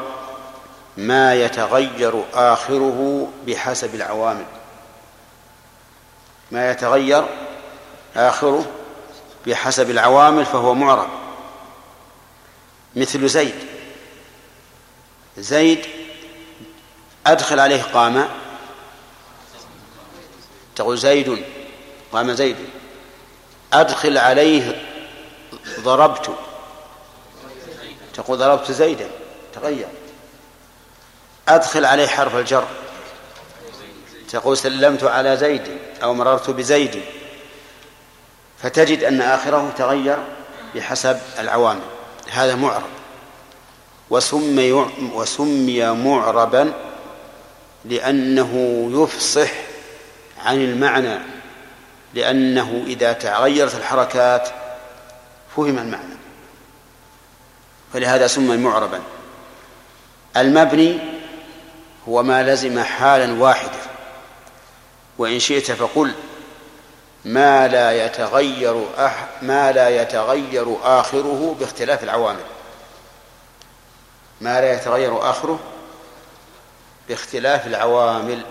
ما يتغير آخره بحسب العوامل. ما يتغير آخره بحسب العوامل فهو معرب. مثل زيد. زيد أدخل عليه قام تقول زيد قام زيد؟ أدخل عليه ضربت. تقول ضربت زيدا تغير. أدخل عليه حرف الجر. تقول سلمت على زيد أو مررت بزيد. فتجد أن آخره تغير بحسب العوامل. هذا معرب. وسمي وسمي معربا لأنه يفصح عن المعنى لأنه إذا تغيرت الحركات فهم المعنى. فلهذا سمي معربا. المبني هو ما لزم حالا واحدة وإن شئت فقل ما لا يتغير أح ما لا يتغير آخره باختلاف العوامل. ما لا يتغير آخره باختلاف العوامل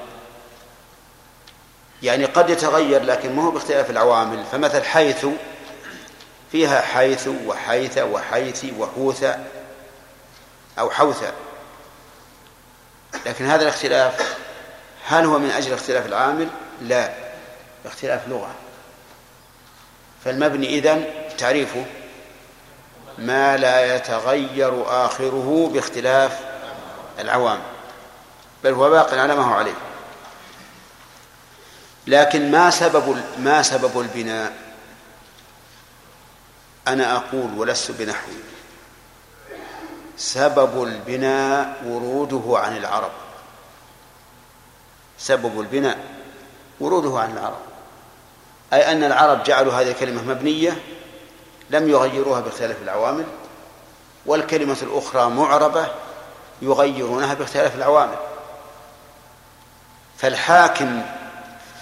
يعني قد يتغير لكن ما هو باختلاف العوامل. فمثل حيث فيها حيث وحيث وحيث وحوث أو حوث. لكن هذا الاختلاف هل هو من أجل اختلاف العامل؟ لا اختلاف لغة فالمبني إذن تعريفه ما لا يتغير آخره باختلاف العوامل بل هو باق على ما هو عليه. لكن ما سبب ما سبب البناء؟ أنا أقول ولست بنحوي سبب البناء وروده عن العرب. سبب البناء وروده عن العرب. أي أن العرب جعلوا هذه الكلمة مبنية لم يغيروها باختلاف العوامل والكلمة الأخرى معربة يغيرونها باختلاف العوامل. فالحاكم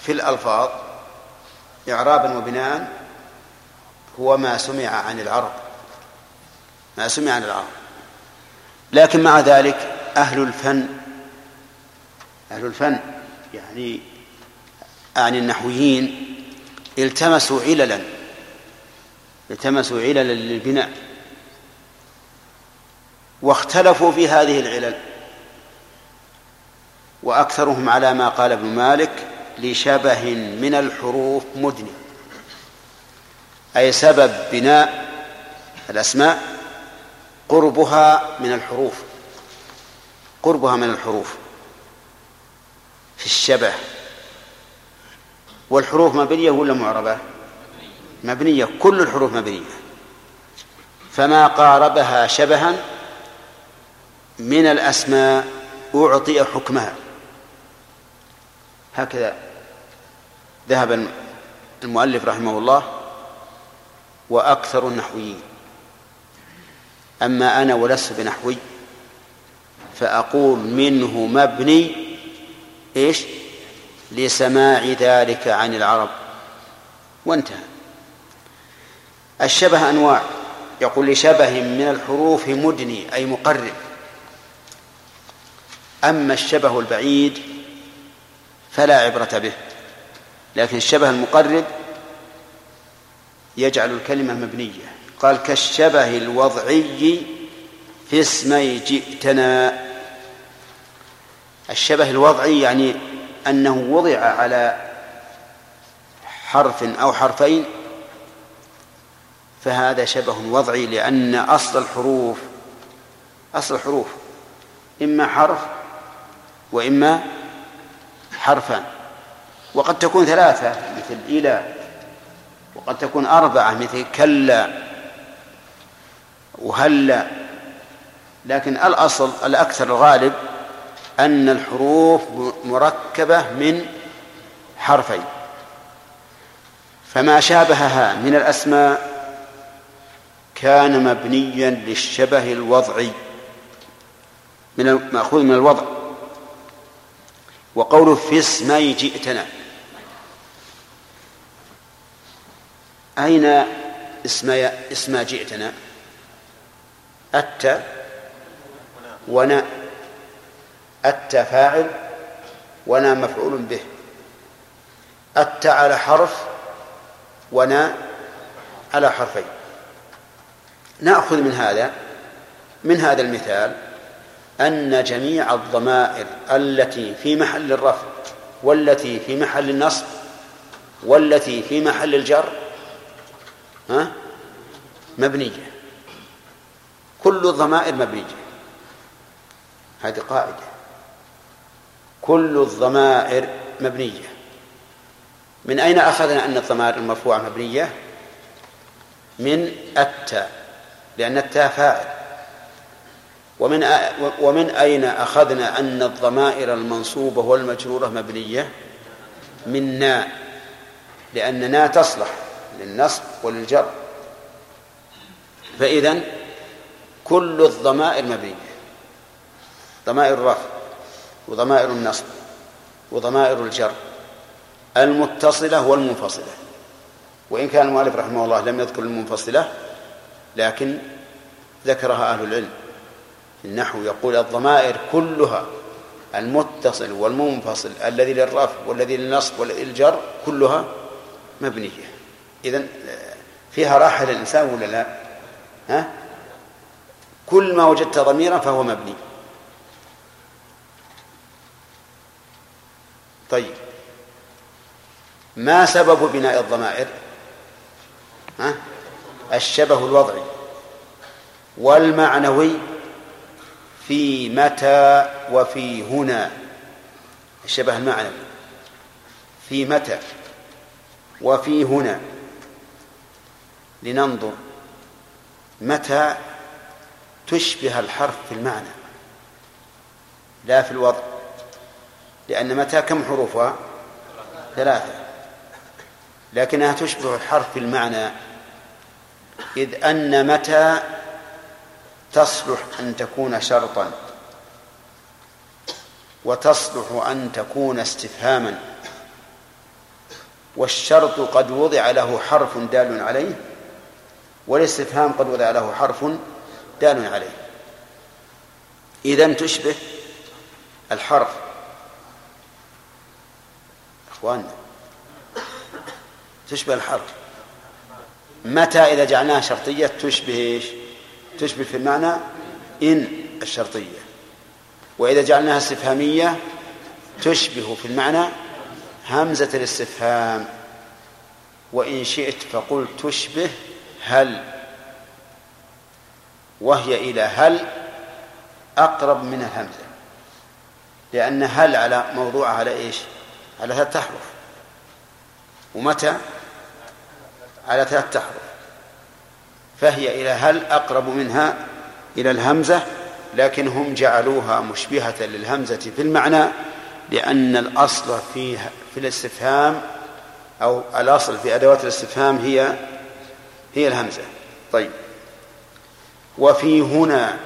في الألفاظ إعرابا وبناء هو ما سمع عن العرب. ما سمع عن العرب. لكن مع ذلك أهل الفن أهل الفن يعني عن النحويين التمسوا عللا التمسوا عللا للبناء. واختلفوا في هذه العلل وأكثرهم على ما قال ابن مالك لشبه من الحروف مدني أي سبب بناء الأسماء قربها من الحروف. قربها من الحروف. في الشبه. والحروف مبنية ولا معربة؟ مبنية. كل الحروف مبنية. فما قاربها شبها من الأسماء أعطي حكمها. هكذا ذهب المؤلف رحمه الله وأكثر النحويين. أما أنا ولست بنحوي فأقول منه مبني إيش؟ لسماع ذلك عن العرب. وانتهى. الشبه أنواع. يقول لشبه من الحروف مدني أي مقرب. أما الشبه البعيد فلا عبرة به. لكن الشبه المقرب يجعل الكلمة مبنية. قال كالشبه الوضعي في اسمي جئتنا. الشبه الوضعي يعني أنه وضع على حرف أو حرفين فهذا شبه وضعي لأن أصل الحروف أصل الحروف إما حرف وإما حرفان وقد تكون ثلاثة مثل إلى وقد تكون أربعة مثل كلا وهلا. لكن الأصل الأكثر الغالب أن الحروف مركبة من حرفين. فما شابهها من الأسماء كان مبنيا للشبه الوضعي من مأخوذ من الوضع. وقوله في اسمي جئتنا. أين اسم اسم جئتنا؟ أتى ونا. أتى فاعل ونا مفعول به. أتى على حرف ونا على حرفين. نأخذ من هذا من هذا المثال أن جميع الضمائر التي في محل الرفع والتي في محل النصب والتي في محل الجر ها؟ مبنية. كل الضمائر مبنية. هذه قاعدة. كل الضمائر مبنية. من أين أخذنا أن الضمائر المرفوعة مبنية؟ من التاء لأن التاء فاعل. ومن ومن أين أخذنا أن الضمائر المنصوبة والمجرورة مبنية؟ من نا لأن نا تصلح للنصب وللجر فإذا كل الضمائر مبنية. ضمائر الرفع وضمائر النصب وضمائر الجر. المتصلة والمنفصلة. وإن كان المؤلف رحمه الله لم يذكر المنفصلة لكن ذكرها أهل العلم. النحو يقول الضمائر كلها المتصل والمنفصل الذي للرفع والذي للنصب والذي للجر كلها مبنية إذن فيها راحة للإنسان ولا لا؟ ها؟ كل ما وجدت ضميرا فهو مبني طيب ما سبب بناء الضمائر ها؟ الشبه الوضعي والمعنوي في متى وفي هنا. الشبه المعنوي في متى وفي هنا. لننظر متى تشبه الحرف في المعنى. لا في الوضع. لأن متى كم حروفها ثلاثة. لكنها تشبه الحرف في المعنى. إذ أن متى تصلح أن تكون شرطا. وتصلح أن تكون استفهاما. والشرط قد وضع له حرف دال عليه والاستفهام قد وضع له حرف دال عليه. إذا تشبه الحرف. أخواننا تشبه الحرف. متى إذا جعلناها شرطية تشبه إيش؟ تشبه في المعنى إن الشرطية. وإذا جعلناها استفهامية تشبه في المعنى همزة الاستفهام. وإن شئت فقل تشبه هل. وهي إلى هل أقرب من الهمزة. لأن هل على موضوعها على إيش؟ على ثلاثة أحرف ومتى؟ على ثلاثة أحرف فهي إلى هل أقرب منها إلى الهمزة؟ لكن هم جعلوها مشبهة للهمزة في المعنى لأن الأصل فيها في الاستفهام أو الأصل في أدوات الاستفهام هي هي الهمزة. طيب. وفي هنا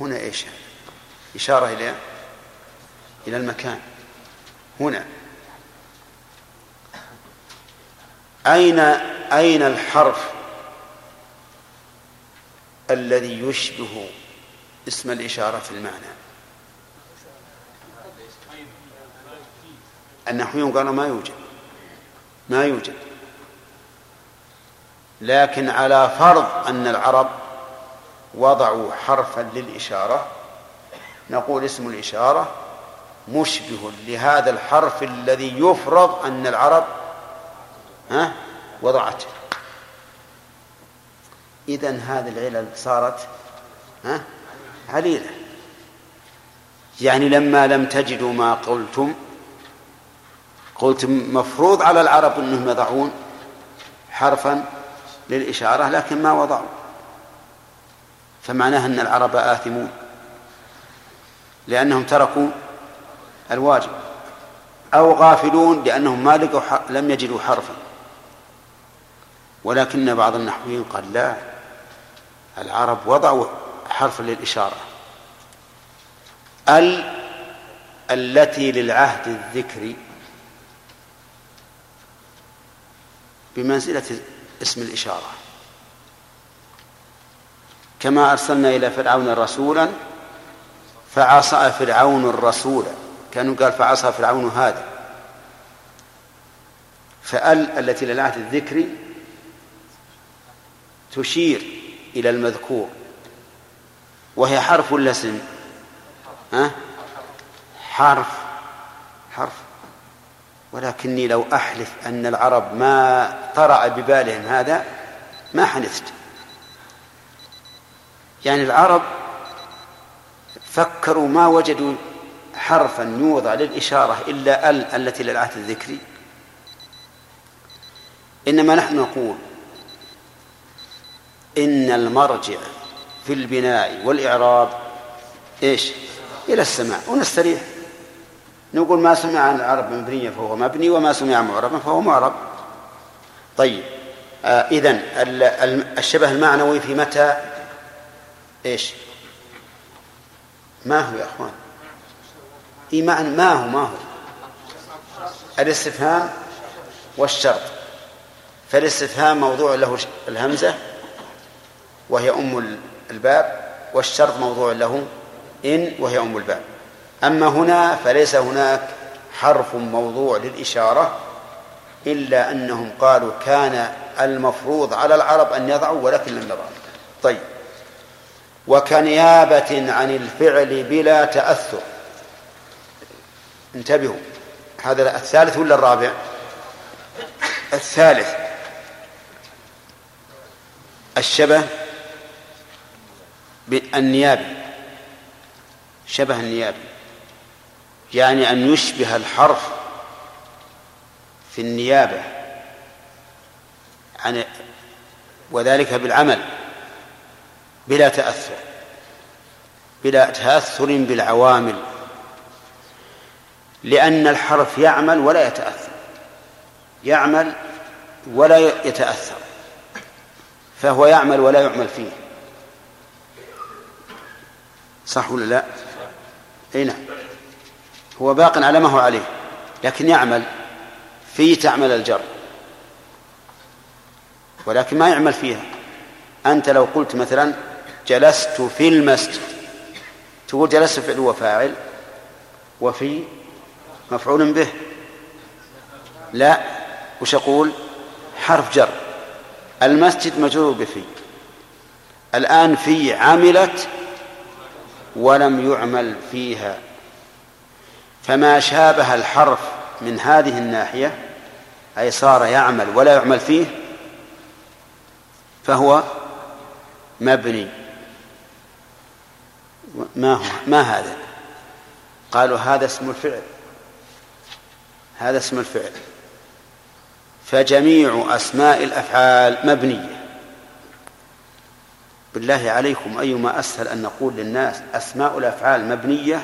هنا إيش؟ إشارة إلى إلى المكان. هنا. أين أين الحرف؟ الذي يشبه اسم الإشارة في المعنى. النحويون قالوا ما يوجد. ما يوجد. لكن على فرض أن العرب وضعوا حرفا للإشارة نقول اسم الإشارة مشبه لهذا الحرف الذي يفرض أن العرب ها وضعته. إذا هذه العلل صارت ها؟ عليلة. يعني لما لم تجدوا ما قلتم قلتم مفروض على العرب أنهم يضعون حرفا للإشارة لكن ما وضعوا. فمعناه أن العرب آثمون لأنهم تركوا الواجب أو غافلون لأنهم ما لقوا لم يجدوا حرفا. ولكن بعض النحويين قال لا العرب وضعوا حرفا للإشارة. ال التي للعهد الذكري بمنزلة اسم الإشارة. كما أرسلنا إلى فرعون رسولا فعصى فرعون الرسول. كانوا قال فعصى فرعون هذا. فأل التي للعهد الذكري تشير إلى المذكور وهي حرف ولا اسم ها؟ حرف حرف. ولكني لو أحلف أن العرب ما طرأ ببالهم هذا ما حنثت يعني العرب فكروا ما وجدوا حرفا يوضع للإشارة إلا ال التي للعهد الذكري. إنما نحن نقول إن المرجع في البناء والإعراب إيش؟ إلى السماع ونستريح. نقول ما سمع عن العرب مبنية فهو مبني وما سمع معربا فهو معرب. طيب آه إذن الشبه المعنوي في متى؟ إيش؟ ما هو يا أخوان؟ إيه معنى ما هو؟ ما هو؟ الاستفهام والشرط. فالاستفهام موضوع له الهمزة وهي أم الباب والشرط موضوع له إن وهي أم الباب. أما هنا فليس هناك حرف موضوع للإشارة إلا أنهم قالوا كان المفروض على العرب أن يضعوا ولكن لم يضعوا. طيب. وكنيابة عن الفعل بلا تأثر. انتبهوا. هذا الثالث ولا الرابع؟ الثالث. الشبه النيابي شبه النيابي يعني أن يشبه الحرف في النيابة عن وذلك بالعمل بلا تأثر بلا تأثر بالعوامل لأن الحرف يعمل ولا يتأثر يعمل ولا يتأثر فهو يعمل ولا يعمل فيه. صح ولا لا؟ إي نعم. هو باق على ما هو عليه لكن يعمل فيه تعمل الجر. ولكن ما يعمل فيها. أنت لو قلت مثلا جلست في المسجد تقول جلست فعل وفاعل وفي مفعول به. لا. وش أقول؟ حرف جر. المسجد مجرور بفي الآن في عملت ولم يعمل فيها. فما شابه الحرف من هذه الناحية أي صار يعمل ولا يعمل فيه فهو مبني. ما هو؟ ما هذا؟ قالوا هذا اسم الفعل. هذا اسم الفعل. فجميع أسماء الأفعال مبنية. بالله عليكم أيما أسهل أن نقول للناس أسماء الأفعال مبنية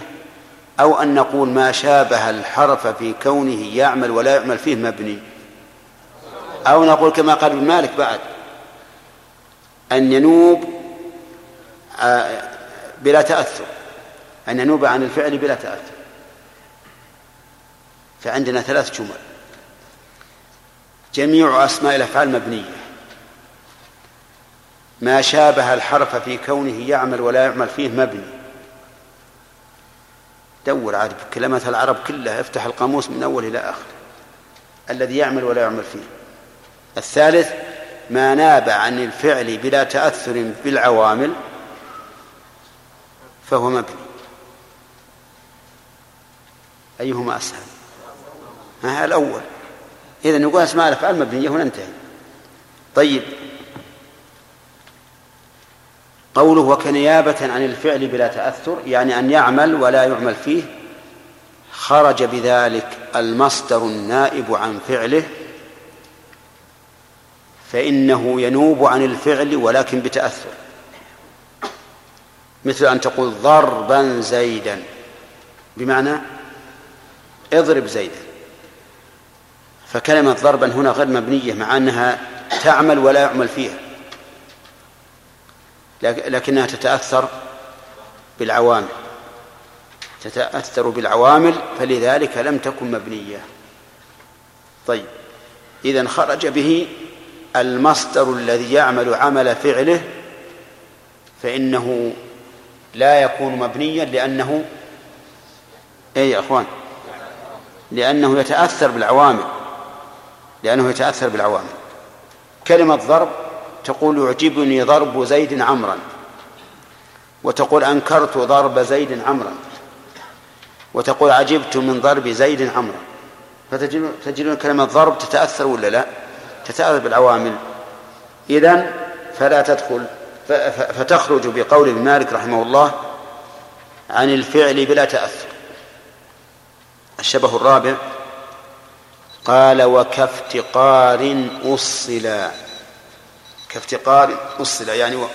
أو أن نقول ما شابه الحرف في كونه يعمل ولا يعمل فيه مبني. أو نقول كما قال ابن مالك بعد أن ينوب آه، بلا تأثر. أن ينوب عن الفعل بلا تأثر. فعندنا ثلاث جمل. جميع أسماء الأفعال مبنية. ما شابه الحرف في كونه يعمل ولا يعمل فيه مبني. دور عاد كلمات العرب كلها افتح القاموس من أول إلى آخر. الذي يعمل ولا يعمل فيه. الثالث ما ناب عن الفعل بلا تأثر بالعوامل فهو مبني. أيهما أسهل؟ ها الأول. إذا نقول أسماء الأفعال مبنية وننتهي طيب. قوله وكنيابة عن الفعل بلا تأثر يعني أن يعمل ولا يعمل فيه خرج بذلك المصدر النائب عن فعله فإنه ينوب عن الفعل ولكن بتأثر. مثل أن تقول ضربا زيدا بمعنى اضرب زيدا. فكلمة ضربا هنا غير مبنية مع أنها تعمل ولا يعمل فيها. لكنها تتأثر بالعوامل. تتأثر بالعوامل فلذلك لم تكن مبنية. طيب إذا خرج به المصدر الذي يعمل عمل فعله فإنه لا يكون مبنيا لأنه أي يا أخوان؟ لأنه يتأثر بالعوامل. لأنه يتأثر بالعوامل. كلمة ضرب تقول يعجبني ضرب زيد عمرا وتقول أنكرت ضرب زيد عمرا وتقول عجبت من ضرب زيد عمرا. فتجدون كلمة ضرب تتأثر ولا لا؟ تتأثر بالعوامل. إذن فلا تدخل فتخرج بقول ابن مالك رحمه الله عن الفعل بلا تأثر. الشبه الرابع قال وكافتقار أصلا. كافتقار أصلا يعني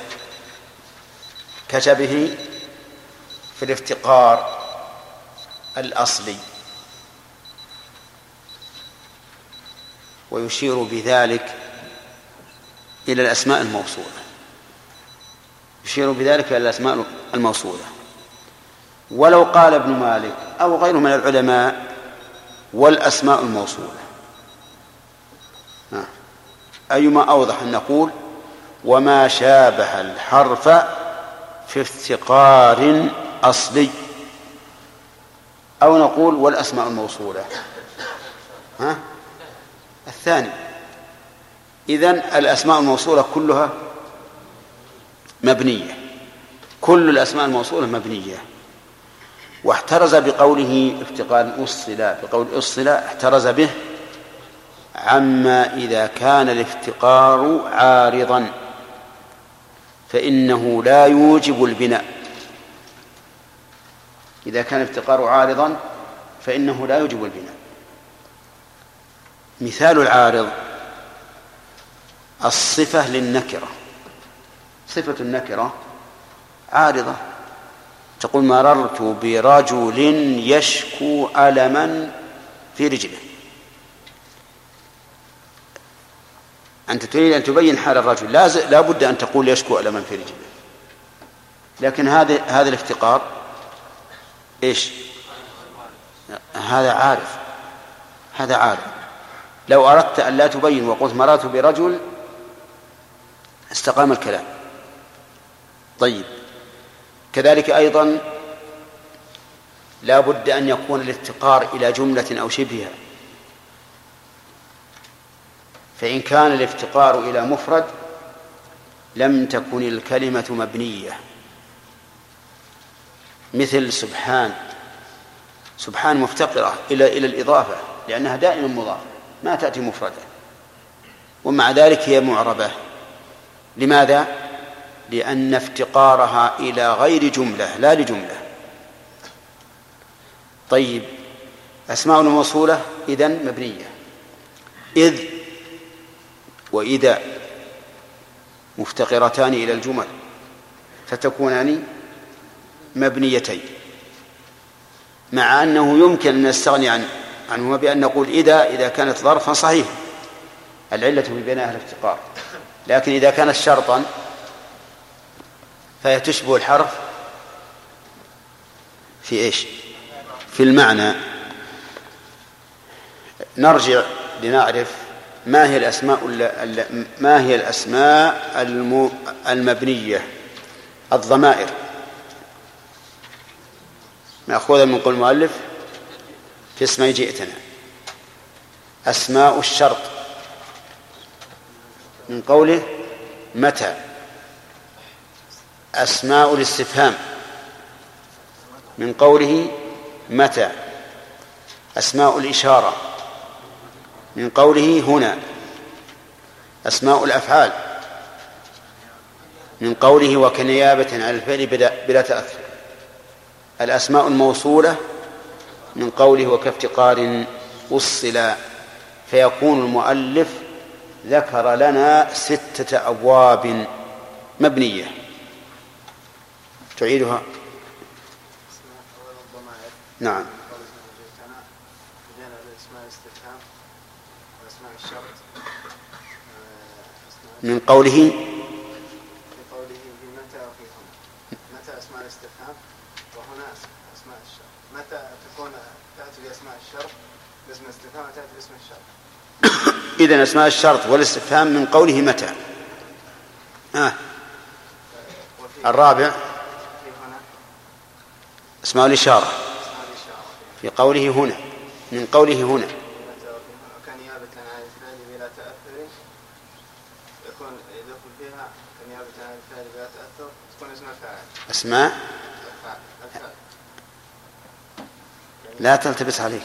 كشبه في الافتقار الأصلي. ويشير بذلك إلى الأسماء الموصولة. يشير بذلك إلى الأسماء الموصولة. ولو قال ابن مالك أو غيره من العلماء والأسماء الموصولة. أيما أوضح أن نقول وما شابه الحرف في افتقار أصلي. أو نقول والأسماء الموصولة. ها؟ الثاني. إذن الأسماء الموصولة كلها مبنية. كل الأسماء الموصولة مبنية. واحترز بقوله افتقار أصل بقول أصل احترز به عما إذا كان الافتقار عارضا فإنه لا يوجب البناء. إذا كان الافتقار عارضا فإنه لا يوجب البناء. مثال العارض الصفة للنكرة. صفة النكرة عارضة. تقول مررت برجل يشكو ألما في رجله. أنت تريد أن تبين حال الرجل لا بد أن تقول يشكو ألما في رجله. لكن هذا هذا الافتقار إيش؟ هذا عارف هذا عارف. لو أردت أن لا تبين وقلت مررت برجل استقام الكلام. طيب. كذلك أيضا لا بد أن يكون الافتقار إلى جملة أو شبهها. فإن كان الافتقار إلى مفرد لم تكن الكلمة مبنية. مثل سبحان. سبحان مفتقرة إلى إلى الإضافة لأنها دائما مضافة ما تأتي مفردة. ومع ذلك هي معربة. لماذا؟ لأن افتقارها إلى غير جملة لا لجملة. طيب أسماء الموصولة إذن مبنية. إذ وإذا مفتقرتان إلى الجمل فتكونان مبنيتين مع أنه يمكن أن نستغني عن عنهما بأن نقول إذا إذا كانت ظرفا صحيح. العلة في بناء الافتقار لكن إذا كانت شرطا فهي تشبه الحرف في إيش؟ في المعنى. نرجع لنعرف ما هي الأسماء ما هي الأسماء المبنية؟ الضمائر. مأخوذة من قول المؤلف؟ في اسمي جئتنا. أسماء الشرط من قوله متى؟ أسماء الاستفهام. من قوله متى؟ أسماء الإشارة. من قوله هنا. أسماء الأفعال. من قوله وكنيابة عن الفعل بلا تأثر. الأسماء الموصولة من قوله وكافتقار وصلا فيكون المؤلف ذكر لنا ستة أبواب مبنية. تعيدها. نعم من قوله في قوله في متى وفي هنا متى اسماء الاستفهام وهنا اسماء الشرط متى تكون تاتي باسماء الشرط باسم الاستفهام وتاتي باسم الشرط إذا أسماء الشرط والاستفهام من قوله متى؟ آه. الرابع. أسماء الإشارة. في قوله هنا. من قوله هنا متى وفي هنا وكنيابة عن الفعل بلا تأثر يكون يدخل فيها كنيابة عن الفعل بلا تأثر تكون اسم الفاعل أسماء. لا تلتبس عليك.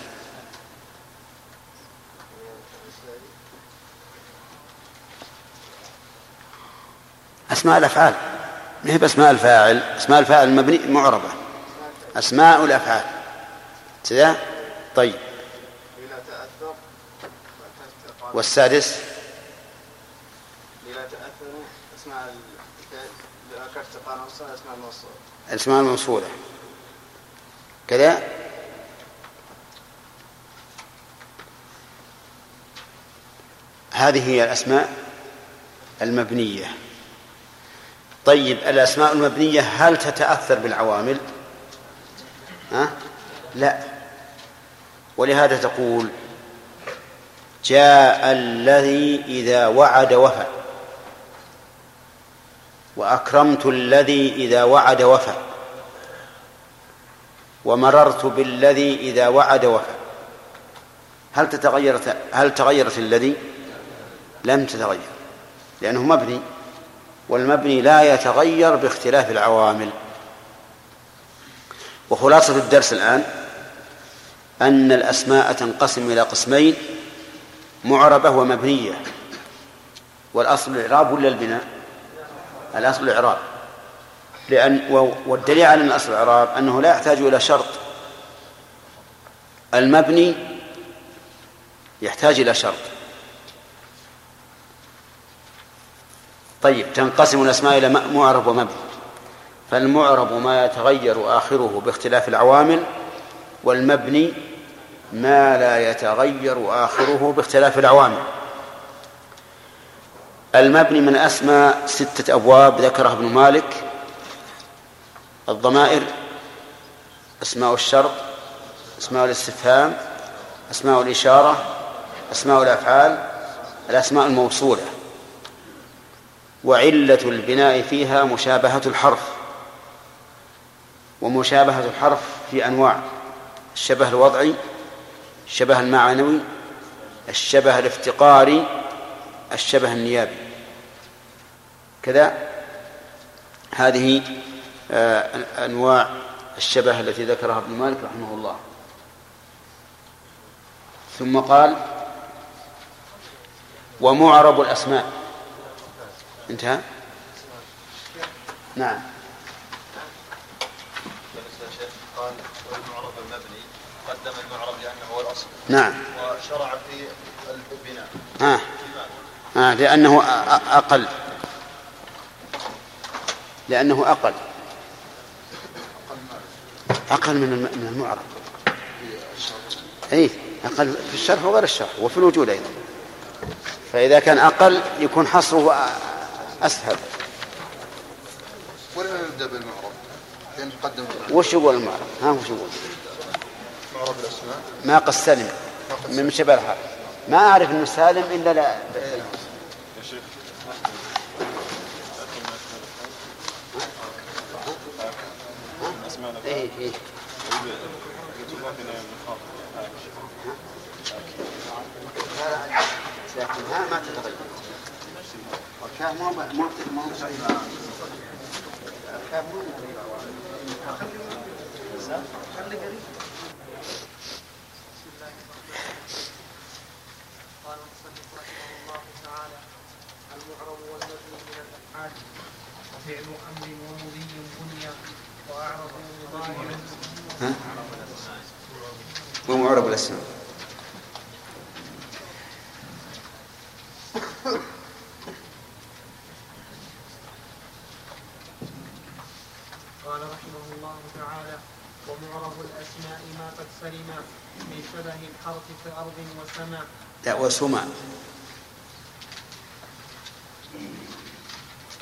أسماء الأفعال. ما هي بأسماء الفاعل؟ أسماء الفاعل مبني معربة. أسماء الأفعال. كذا؟ طيب. والسادس بلا تأثر اسماء الفعل الأسماء الموصولة. كذا؟ هذه هي الأسماء المبنية. طيب الأسماء المبنية هل تتأثر بالعوامل؟ ها؟ لا. ولهذا تقول جاء الذي إذا وعد وفى وأكرمت الذي إذا وعد وفى. ومررت بالذي إذا وعد وفى. هل تتغيرت هل تغيرت الذي؟ لم تتغير. لأنه مبني. والمبني لا يتغير باختلاف العوامل. وخلاصة الدرس الآن أن الأسماء تنقسم إلى قسمين معربة ومبنية. والأصل الإعراب ولا البناء؟ الأصل الإعراب. لأن والدليل على أن الأصل الإعراب أنه لا يحتاج إلى شرط. المبني يحتاج إلى شرط. طيب تنقسم الأسماء إلى معرب ومبني. فالمعرب ما يتغير آخره باختلاف العوامل والمبني ما لا يتغير آخره باختلاف العوامل. المبني من أسماء ستة أبواب ذكرها ابن مالك. الضمائر أسماء الشرط أسماء الاستفهام أسماء الإشارة أسماء الأفعال الأسماء الموصولة. وعلة البناء فيها مشابهة الحرف. ومشابهة الحرف في أنواع الشبه الوضعي الشبه المعنوي الشبه الافتقاري الشبه النيابي. كذا. هذه آه، أنواع الشبه التي ذكرها ابن مالك رحمه الله. ثم قال ومعرب الأسماء. انتهى؟ نعم. قال والمعرب المبني قدم المعرب لأنه هو الأصل نعم. وشرع في البناء. آه. آه لأنه أقل. لأنه أقل. أقل من الم- من المعرب أي أقل في الشرح وغير الشرح وفي الوجود أيضا. فإذا كان أقل يكون حصره أسهل. ولا نبدأ بالمعرب لأن تقدم وش يقول المعرب ها وش يقول؟ معرب الأسماء. ما قد سلم من شبه ما أعرف أنه سالم إلا لا. إيه. إيه لكن ها ما تتغير والكاف مو مو مو الكاف مو قال المصنف رحمه الله تعالى المعرب والمبني من الافعال وفعل أمر ومضي بني ها؟ ومعرب الاسماء قال رحمه الله تعالى ومعرب الأسماء ما قد سلم من شبه الحرف كارض وسماء لا وسمى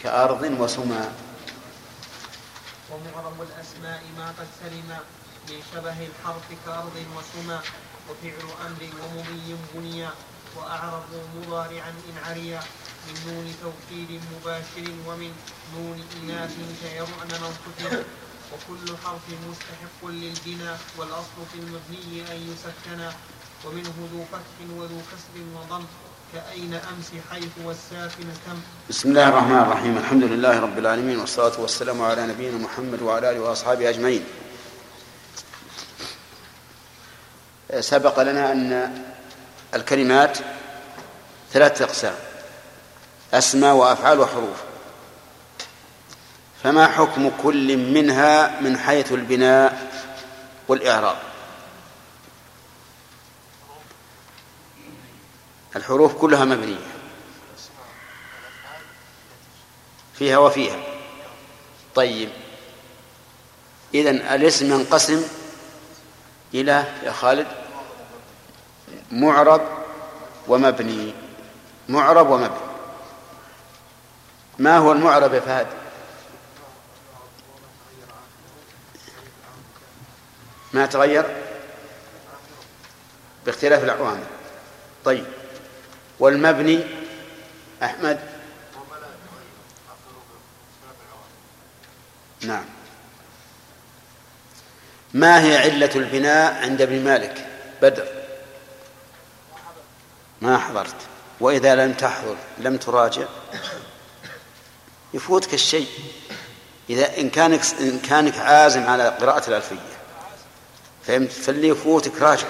كأرض وسمى ومعرب الأسماء ما قد سلم من شبه الحرف كأرض وسمى وفعل أمر ومضي بنيا وأعرب مضارعا إن عريا من نون توكيد مباشر ومن نون إناث كيرؤن من قتل وكل حرف مستحق للبناء والأصل في المبني أن يسكنا ومنه ذو فتح وذو كسر وضم. أمس حيث والساكن تم بسم الله الرحمن الرحيم. الحمد لله رب العالمين والصلاة والسلام على نبينا محمد وعلى آله وأصحابه أجمعين. سبق لنا أن الكلمات ثلاثة أقسام أسماء وأفعال وحروف. فما حكم كل منها من حيث البناء والإعراب؟ الحروف كلها مبنية. فيها وفيها. طيب. إذا الاسم ينقسم إلى يا خالد معرب ومبني. معرب ومبني. ما هو المعرب يا فهد؟ ما تغير؟ باختلاف الأعوامل طيب. والمبني أحمد. نعم. ما هي علة البناء عند ابن مالك؟ بدر. ما حضرت. وإذا لم تحضر لم تراجع. يفوتك الشيء. إذا إن كانك إن كانك عازم على قراءة الألفية. فهمت؟ فاللي يفوتك راجع.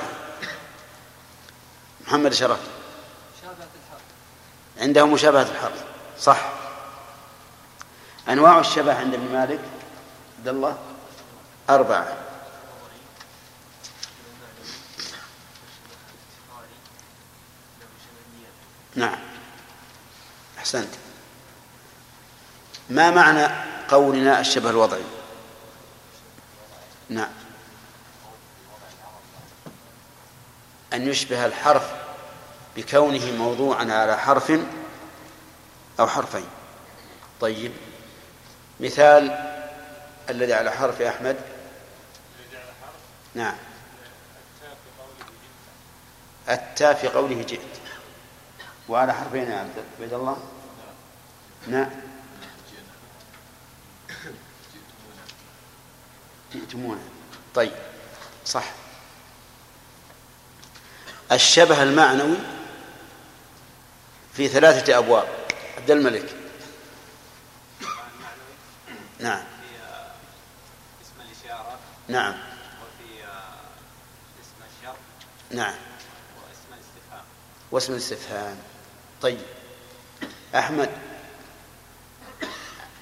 محمد شرف. عنده مشابهة الحرف صح. أنواع الشبه عند ابن مالك عبد الله أربعة. نعم. أحسنت. ما معنى قولنا الشبه الوضعي؟ نعم. أن يشبه الحرف بكونه موضوعا على حرف أو حرفين. طيب. مثال الذي على حرف يا أحمد. نعم. التاء في قوله جئت. وعلى حرفين يا عبد عبد الله. نعم. جئتمونا. طيب. صح. الشبه المعنوي في ثلاثة أبواب. عبد الملك. نعم. في اسم الإشارة نعم. وفي اسم الشرط نعم. واسم الاستفهام. واسم الاستفهام طيب. أحمد.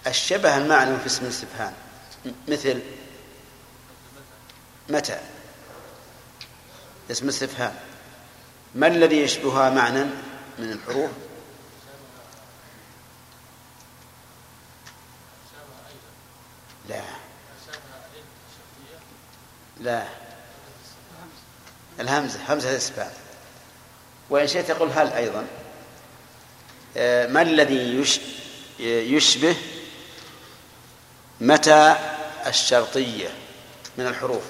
الشبه المعلوم في اسم الاستفهام. مثل. متى؟ اسم الاستفهام. ما الذي يشبهها معنى؟ من الحروف. لا. لا. الهمزة همزة الاستفهام وإن شئت تقول هل أيضا. آه، ما الذي يش- يشبه متى الشرطية من الحروف؟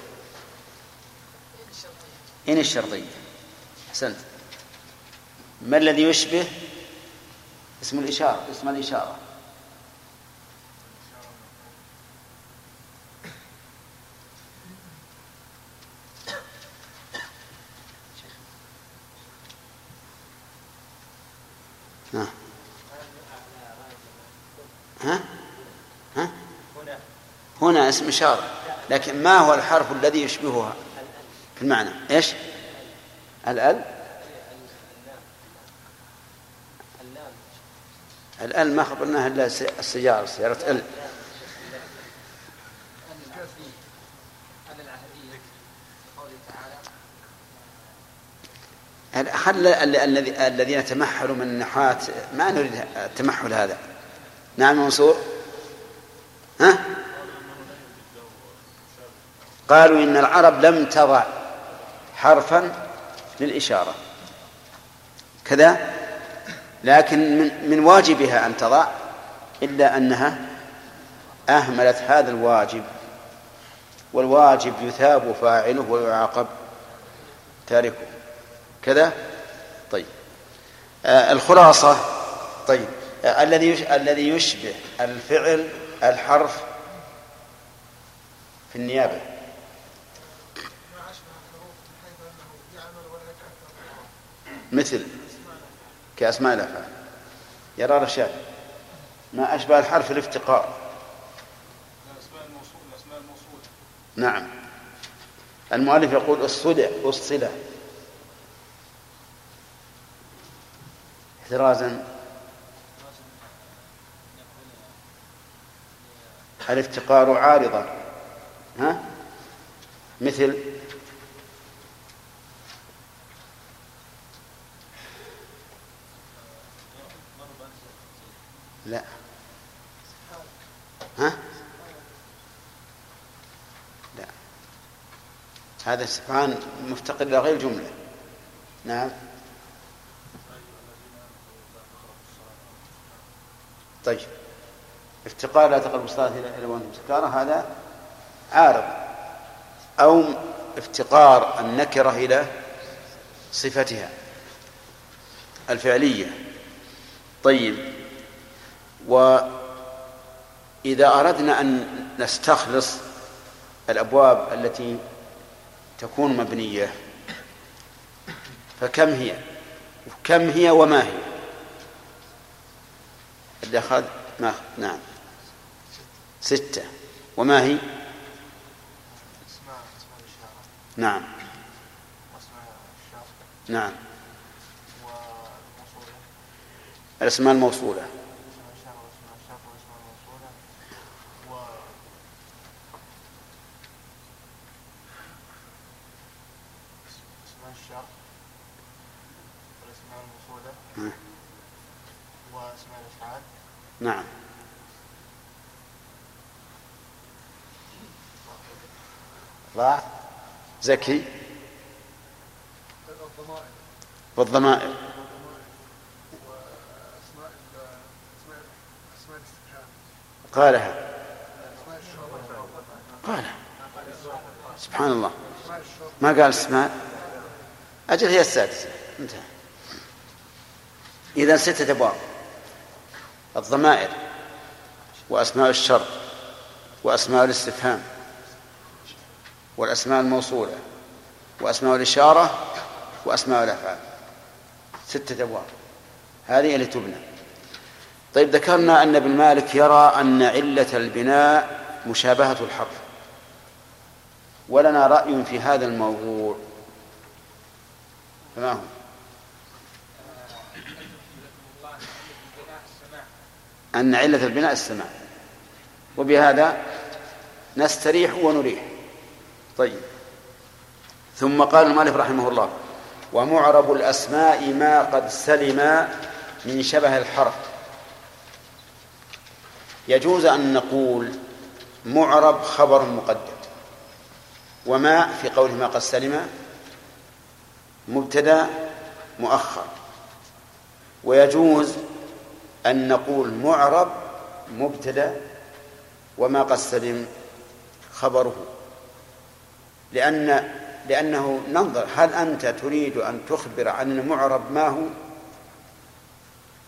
إن الشرطية. أحسنت. ما الذي يشبه اسم الإشارة؟ اسم الإشارة. ها. ها؟ هنا اسم إشارة. لكن ما هو الحرف الذي يشبهها؟ في المعنى. إيش؟ الأل الأل ما خبرناها إلا السيارة سيارة ال. هل ال- الذي الذين تمحلوا من النحاة ما نريد التمحل هذا؟ نعم منصور. ها؟ قالوا إن العرب لم تضع حرفا للإشارة. كذا؟ لكن من, من واجبها أن تضع إلا أنها أهملت هذا الواجب والواجب يثاب فاعله ويعاقب تاركه. كذا؟ طيب. آه الخلاصة طيب. آه الذي. الذي يشبه الفعل الحرف في النيابة. مثل كأسماء الأفعال يرى رشاد. ما أشبه الحرف الافتقار. نعم. المؤلف يقول الصلع الصلة. احترازا. الافتقار عارضا. ها؟ مثل لا. ها؟ لا. هذا استفهام مفتقر إلى غير جملة. نعم. طيب. افتقار لا تقرب الصلاة إلى إلى وأنتم سكارى هذا عارض. أو افتقار النكرة إلى صفتها الفعلية. طيب. وإذا أردنا أن نستخلص الأبواب التي تكون مبنية فكم هي؟ كم هي وما هي؟ اللي أخذ ما نعم. ستة. وما هي؟ نعم. نعم. الأسماء الموصولة اسماء الإشارة واسماء الشرط واسماء الموصولة و اسماء الشرط والأسماء الموصولة نعم. واسماء الأفعال نعم ضاع زكي. الضمائر والضمائر. قالها. قالها. سبحان الله. ما قال اسماء؟ أجل هي السادسة. انتهى. إذا ستة أبواب الضمائر. وأسماء الشر. وأسماء الاستفهام. والأسماء الموصولة وأسماء الإشارة وأسماء الأفعال. ستة أبواب. هذه اللي تبنى. طيب ذكرنا أن ابن مالك يرى أن علة البناء مشابهة الحرف. ولنا رأي في هذا الموضوع. فما هو أن علة البناء السماع وبهذا نستريح ونريح. طيب. ثم قال المؤلف رحمه الله ومعرب الأسماء ما قد سلم من شبه الحرف. يجوز أن نقول معرب خبر مقدم وما في قوله ما قد سلم مبتدا مؤخر. ويجوز أن نقول معرب مبتدا وما قد سلم خبره. لأن لأنه ننظر هل أنت تريد أن تخبر عن المعرب ما هو؟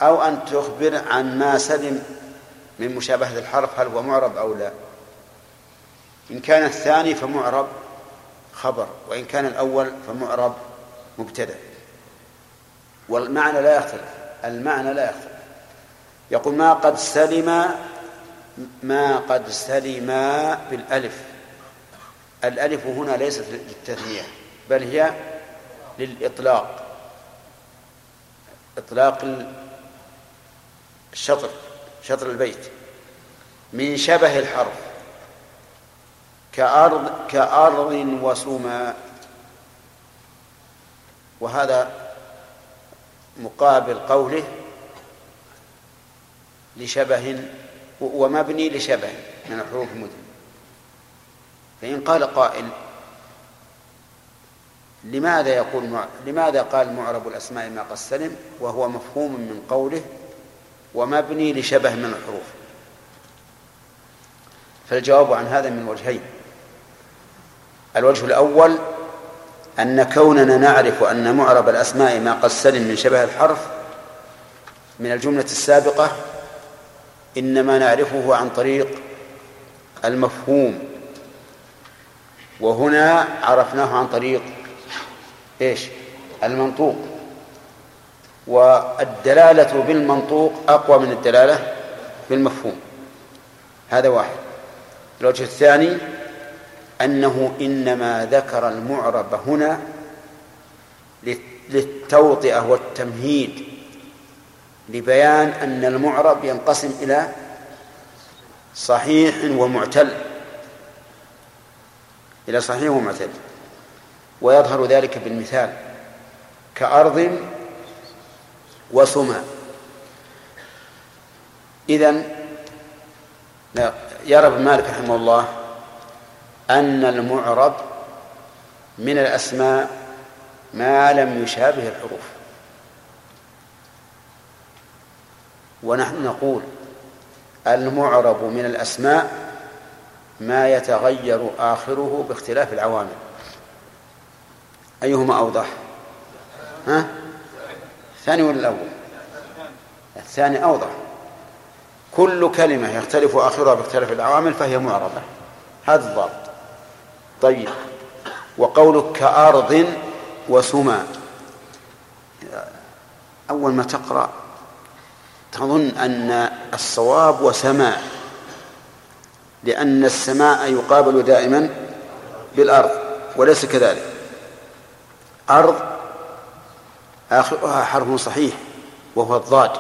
أو أن تخبر عن ما سلم من مشابهة الحرف هل هو معرب أو لا. إن كان الثاني فمعرب خبر وإن كان الأول فمعرب مبتدأ. والمعنى لا يختلف المعنى لا يختلف. يقول ما قد سلم ما قد سلم بالألف. الألف هنا ليست للتثنية بل هي للإطلاق إطلاق الشطر شطر البيت. من شبه الحرف كأرض كأرض وسماء وهذا مقابل قوله لشبه ومبني لشبه من الحروف المدن. فإن قال قائل لماذا يقول. لماذا قال معرب الأسماء ما قد سلم وهو مفهوم من قوله ومبني لشبه من الحروف فالجواب عن هذا من وجهين الوجه الأول أن كوننا نعرف أن معرب الأسماء ما قد سلم من شبه الحرف من الجملة السابقة إنما نعرفه عن طريق المفهوم وهنا عرفناه عن طريق إيش؟ المنطوق. والدلالة بالمنطوق أقوى من الدلالة بالمفهوم. هذا واحد. الوجه الثاني أنه إنما ذكر المعرب هنا للتوطئة والتمهيد لبيان أن المعرب ينقسم إلى صحيح ومعتل. إلى صحيح ومعتل ويظهر ذلك بالمثال كأرض وسمى إذن يرى ابن مالك رحمه الله أن المعرب من الأسماء ما لم يشابه الحروف. ونحن نقول المعرب من الأسماء ما يتغير آخره باختلاف العوامل. أيهما أوضح؟ ها؟ الثاني ولا الأول؟ الثاني أوضح. كل كلمة يختلف آخرها باختلاف العوامل فهي معربة هذا الضابط. طيب. وقولك كأرض وسمى أول ما تقرأ تظن أن الصواب وسماء. لأن السماء يقابل دائما بالأرض وليس كذلك. أرض آخرها حرف صحيح وهو الضاد.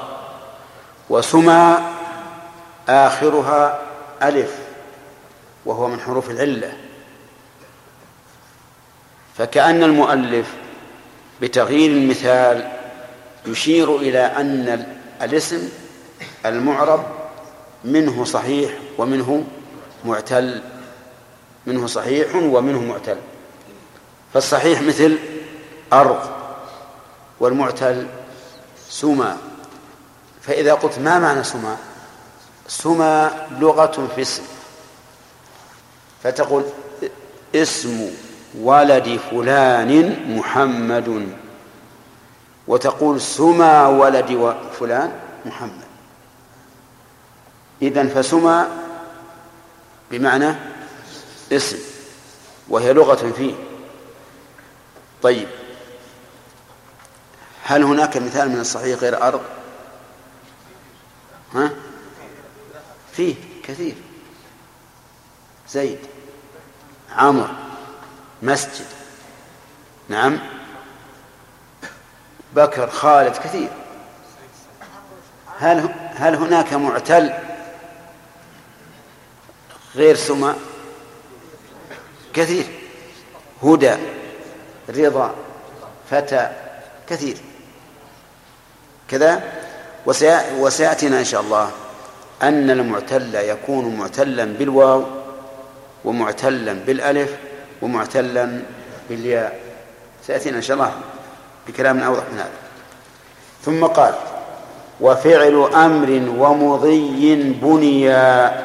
وسمى آخرها ألف وهو من حروف العلة. فكأن المؤلف بتغيير المثال يشير إلى أن الاسم المعرب منه صحيح ومنه معتل منه صحيح ومنه معتل. فالصحيح مثل أرض والمعتل سمى فإذا قلت ما معنى سمى سمى لغة في اسم. فتقول اسم ولد فلان محمد. وتقول سمى ولد فلان محمد. إذن فسمى بمعنى اسم وهي لغة فيه. طيب هل هناك مثال من الصحيح غير أرض؟ ها؟ فيه كثير. زيد عمر مسجد نعم. بكر خالد كثير. هل هل هناك معتل؟ غير سمى كثير. هدى رضا فتى كثير. كذا وسيأتينا إن شاء الله أن المعتل يكون معتلا بالواو ومعتلا بالألف ومعتلا بالياء. سيأتينا إن شاء الله بكلام أوضح من هذا. ثم قال وفعل أمر ومضي بنيا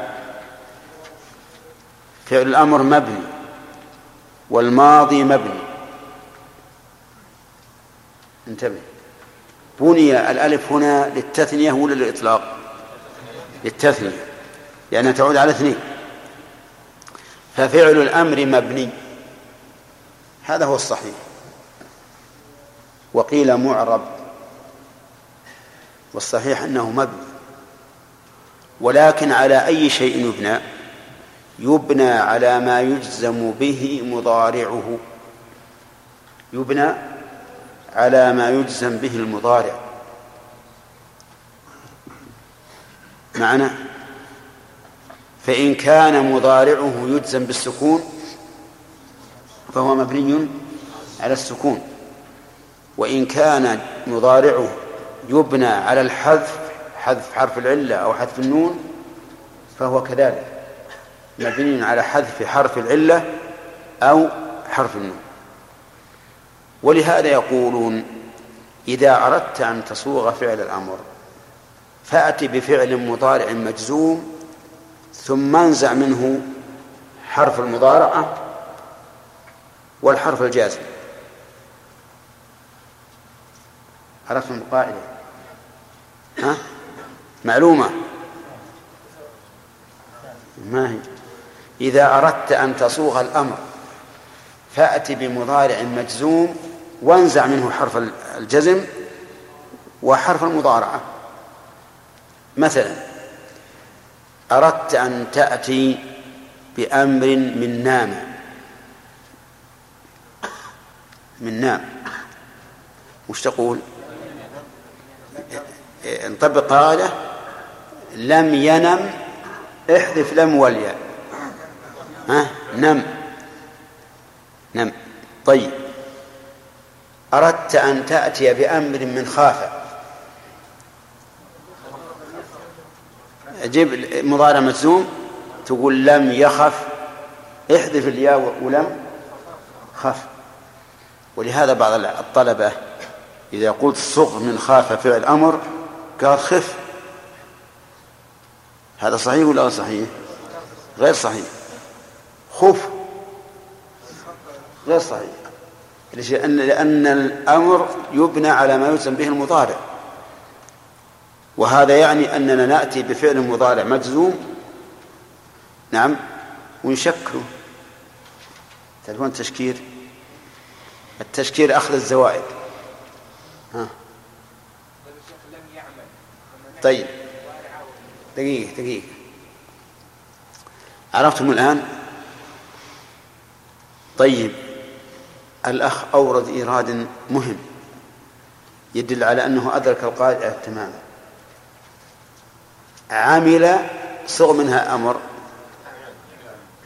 فعل الأمر مبني والماضي مبني. انتبه. بني الألف هنا للتثنية ولا للإطلاق؟ للتثنية. لأنها تعود على اثنين. ففعل الأمر مبني. هذا هو الصحيح. وقيل معرب. والصحيح أنه مبني. ولكن على أي شيء يبنى؟ يبنى على ما يجزم به مضارعه. يبنى على ما يجزم به المضارع. معنى؟ فإن كان مضارعه يجزم بالسكون فهو مبني على السكون. وإن كان مضارعه يبنى على الحذف حذف حرف العلة أو حذف النون فهو كذلك. مبني على حذف حرف العلة أو حرف النون. ولهذا يقولون إذا أردت أن تصوغ فعل الأمر فأت بفعل مضارع مجزوم ثم انزع منه حرف المضارعة والحرف الجازم. عرفتم القاعدة؟ ها؟ معلومة؟ ما هي؟ إذا أردت أن تصوغ الأمر فأت بمضارع مجزوم وانزع منه حرف الجزم وحرف المضارعة. مثلا أردت أن تأتي بأمر من نام. من نام. وش تقول؟ نطبق قاعدة لم ينم احذف لم والياء ها؟ نم. نم. طيب. أردت أن تأتي بأمر من خاف جيب مضارع مجزوم. تقول لم يخف. احذف الياء ولم خف. ولهذا بعض الطلبة إذا قلت صغ من خاف فعل أمر قال خف. هذا صحيح ولا صحيح؟ غير صحيح. خف غير صحيح. لأن لأن الأمر يبنى على ما يلزم به المضارع. وهذا يعني أننا نأتي بفعل مضارع مجزوم. نعم؟ ونشكله. تعرفون التشكير التشكير أخذ الزوائد. ها. طيب. دقيقة دقيقة. عرفتم الآن؟ طيب الأخ أورد إيراد مهم يدل على أنه أدرك القاعدة تماما. عمل صغ منها أمر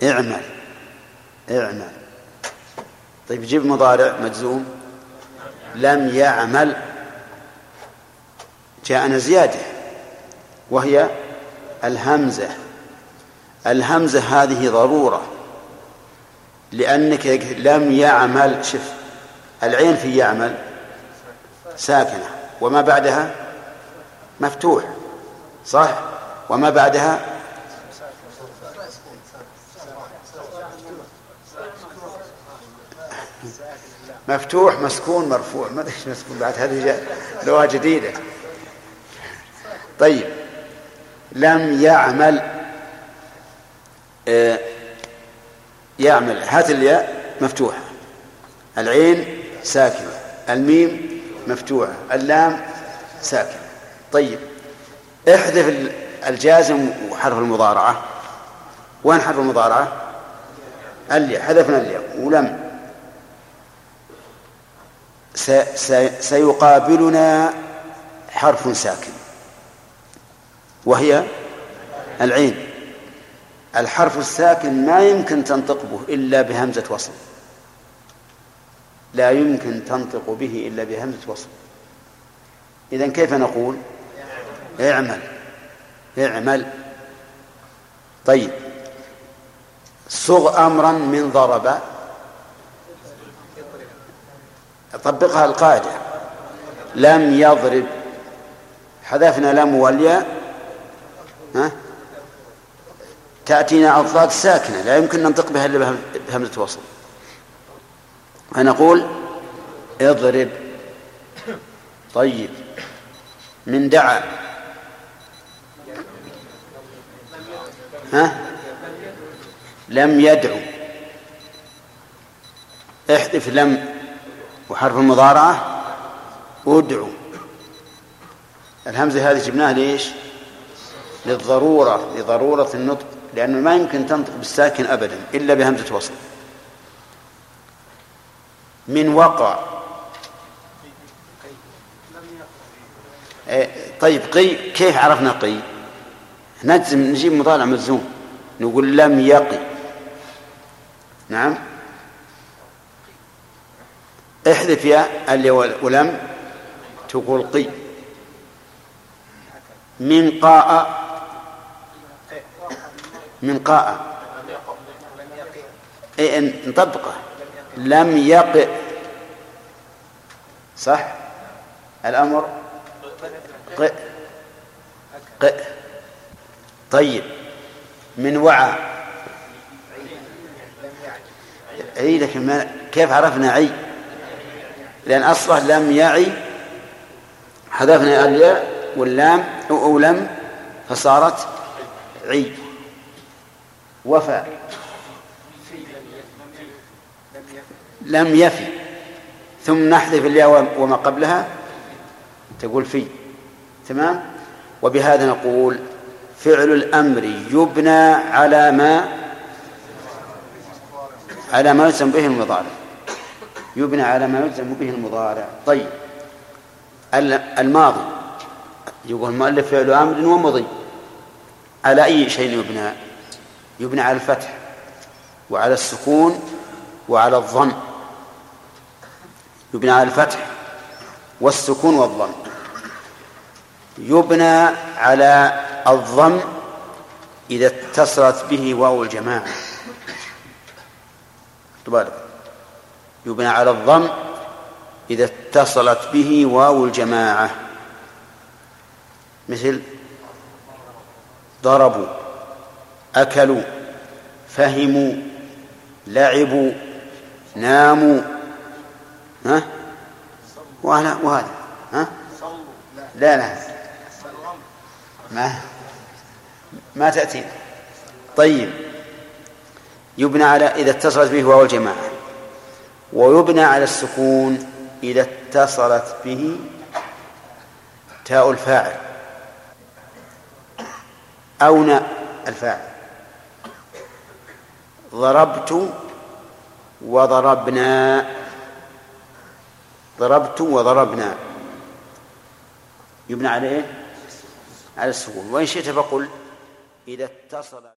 اعمل اعمل. طيب جيب مضارع مجزوم. لم يعمل جاءنا زيادة وهي الهمزة. الهمزة هذه ضرورة. لأنك لم يعمل شف العين في يعمل ساكنة. وما بعدها؟ مفتوح. صح؟ وما بعدها؟ مفتوح مسكون مرفوع. ما أدري مسكون بعد هذه لغه جديدة. طيب. لم يعمل آه يعمل. هات الياء مفتوحة. العين ساكنة. الميم مفتوحة. اللام ساكنة. طيب. احذف ال- الجازم وحرف المضارعة. وين حرف المضارعة؟ الياء. حذفنا الياء. ولم. سيقابلنا حرف ساكن. وهي العين. الحرف الساكن ما يمكن تنطق به إلا بهمزة وصل. لا يمكن تنطق به إلا بهمزة وصل. إذن كيف نقول؟ اعمل. اعمل. طيب. صغ أمرا من ضرب. طبقها القاعدة. لم يضرب. حذفنا لم والياء. ها؟ تأتينا أضداد ساكنة لا يمكن ننطق بها إلا بهم- بهمزة وصل فنقول اضرب. طيب. من دعا. ها؟ لم يدعو. احذف لم وحرف المضارعة. ادعو. الهمزة هذه جبناها ليش؟ للضرورة لضرورة النطق. لأنه ما يمكن تنطق بالساكن أبدا إلا بهمزة وصل. من وقع. إيه، طيب قي كيف عرفنا قي؟ نجزم نجيب مضارع مجزوم. نقول لم يقي. نعم. احذف يا اللي ولم تقول قي. من قاء من قاء. إيه إن- نطبقه لم يقئ صح؟ الأمر؟ قئ. قئ. طيب. من وعى. عي لكن ما كيف عرفنا عي؟ لأن أصله لم يعي. حذفنا الياء واللام أو لم فصارت عي. وفى. لم يفي. ثم نحذف الياء وما قبلها. تقول في. تمام؟ وبهذا نقول فعل الأمر يبنى على ما على ما يلزم به المضارع. يبنى على ما يلزم به المضارع. طيب. ال- الماضي. يقول المؤلف فعل أمر ومضي. على أي شيء يبنى؟ يبنى على الفتح وعلى السكون وعلى الضم يبنى على الفتح والسكون والضم يبنى على الضم إذا اتصلت به واو الجماعة. تبارك. يبنى على الضم إذا اتصلت به واو الجماعة. مثل ضربوا. أكلوا فهموا لعبوا ناموا. ها؟ وهذا وهذا. ها؟ لا لا. ما ما تأتي. طيب. يبنى على إذا اتصلت به واو الجماعة. ويبنى على السكون إذا اتصلت به تاء الفاعل. أو ناء الفاعل. ضربت وضربنا. ضربت وضربنا. يبنى على إيه؟ على السكون وإن شئت فقل إذا اتصل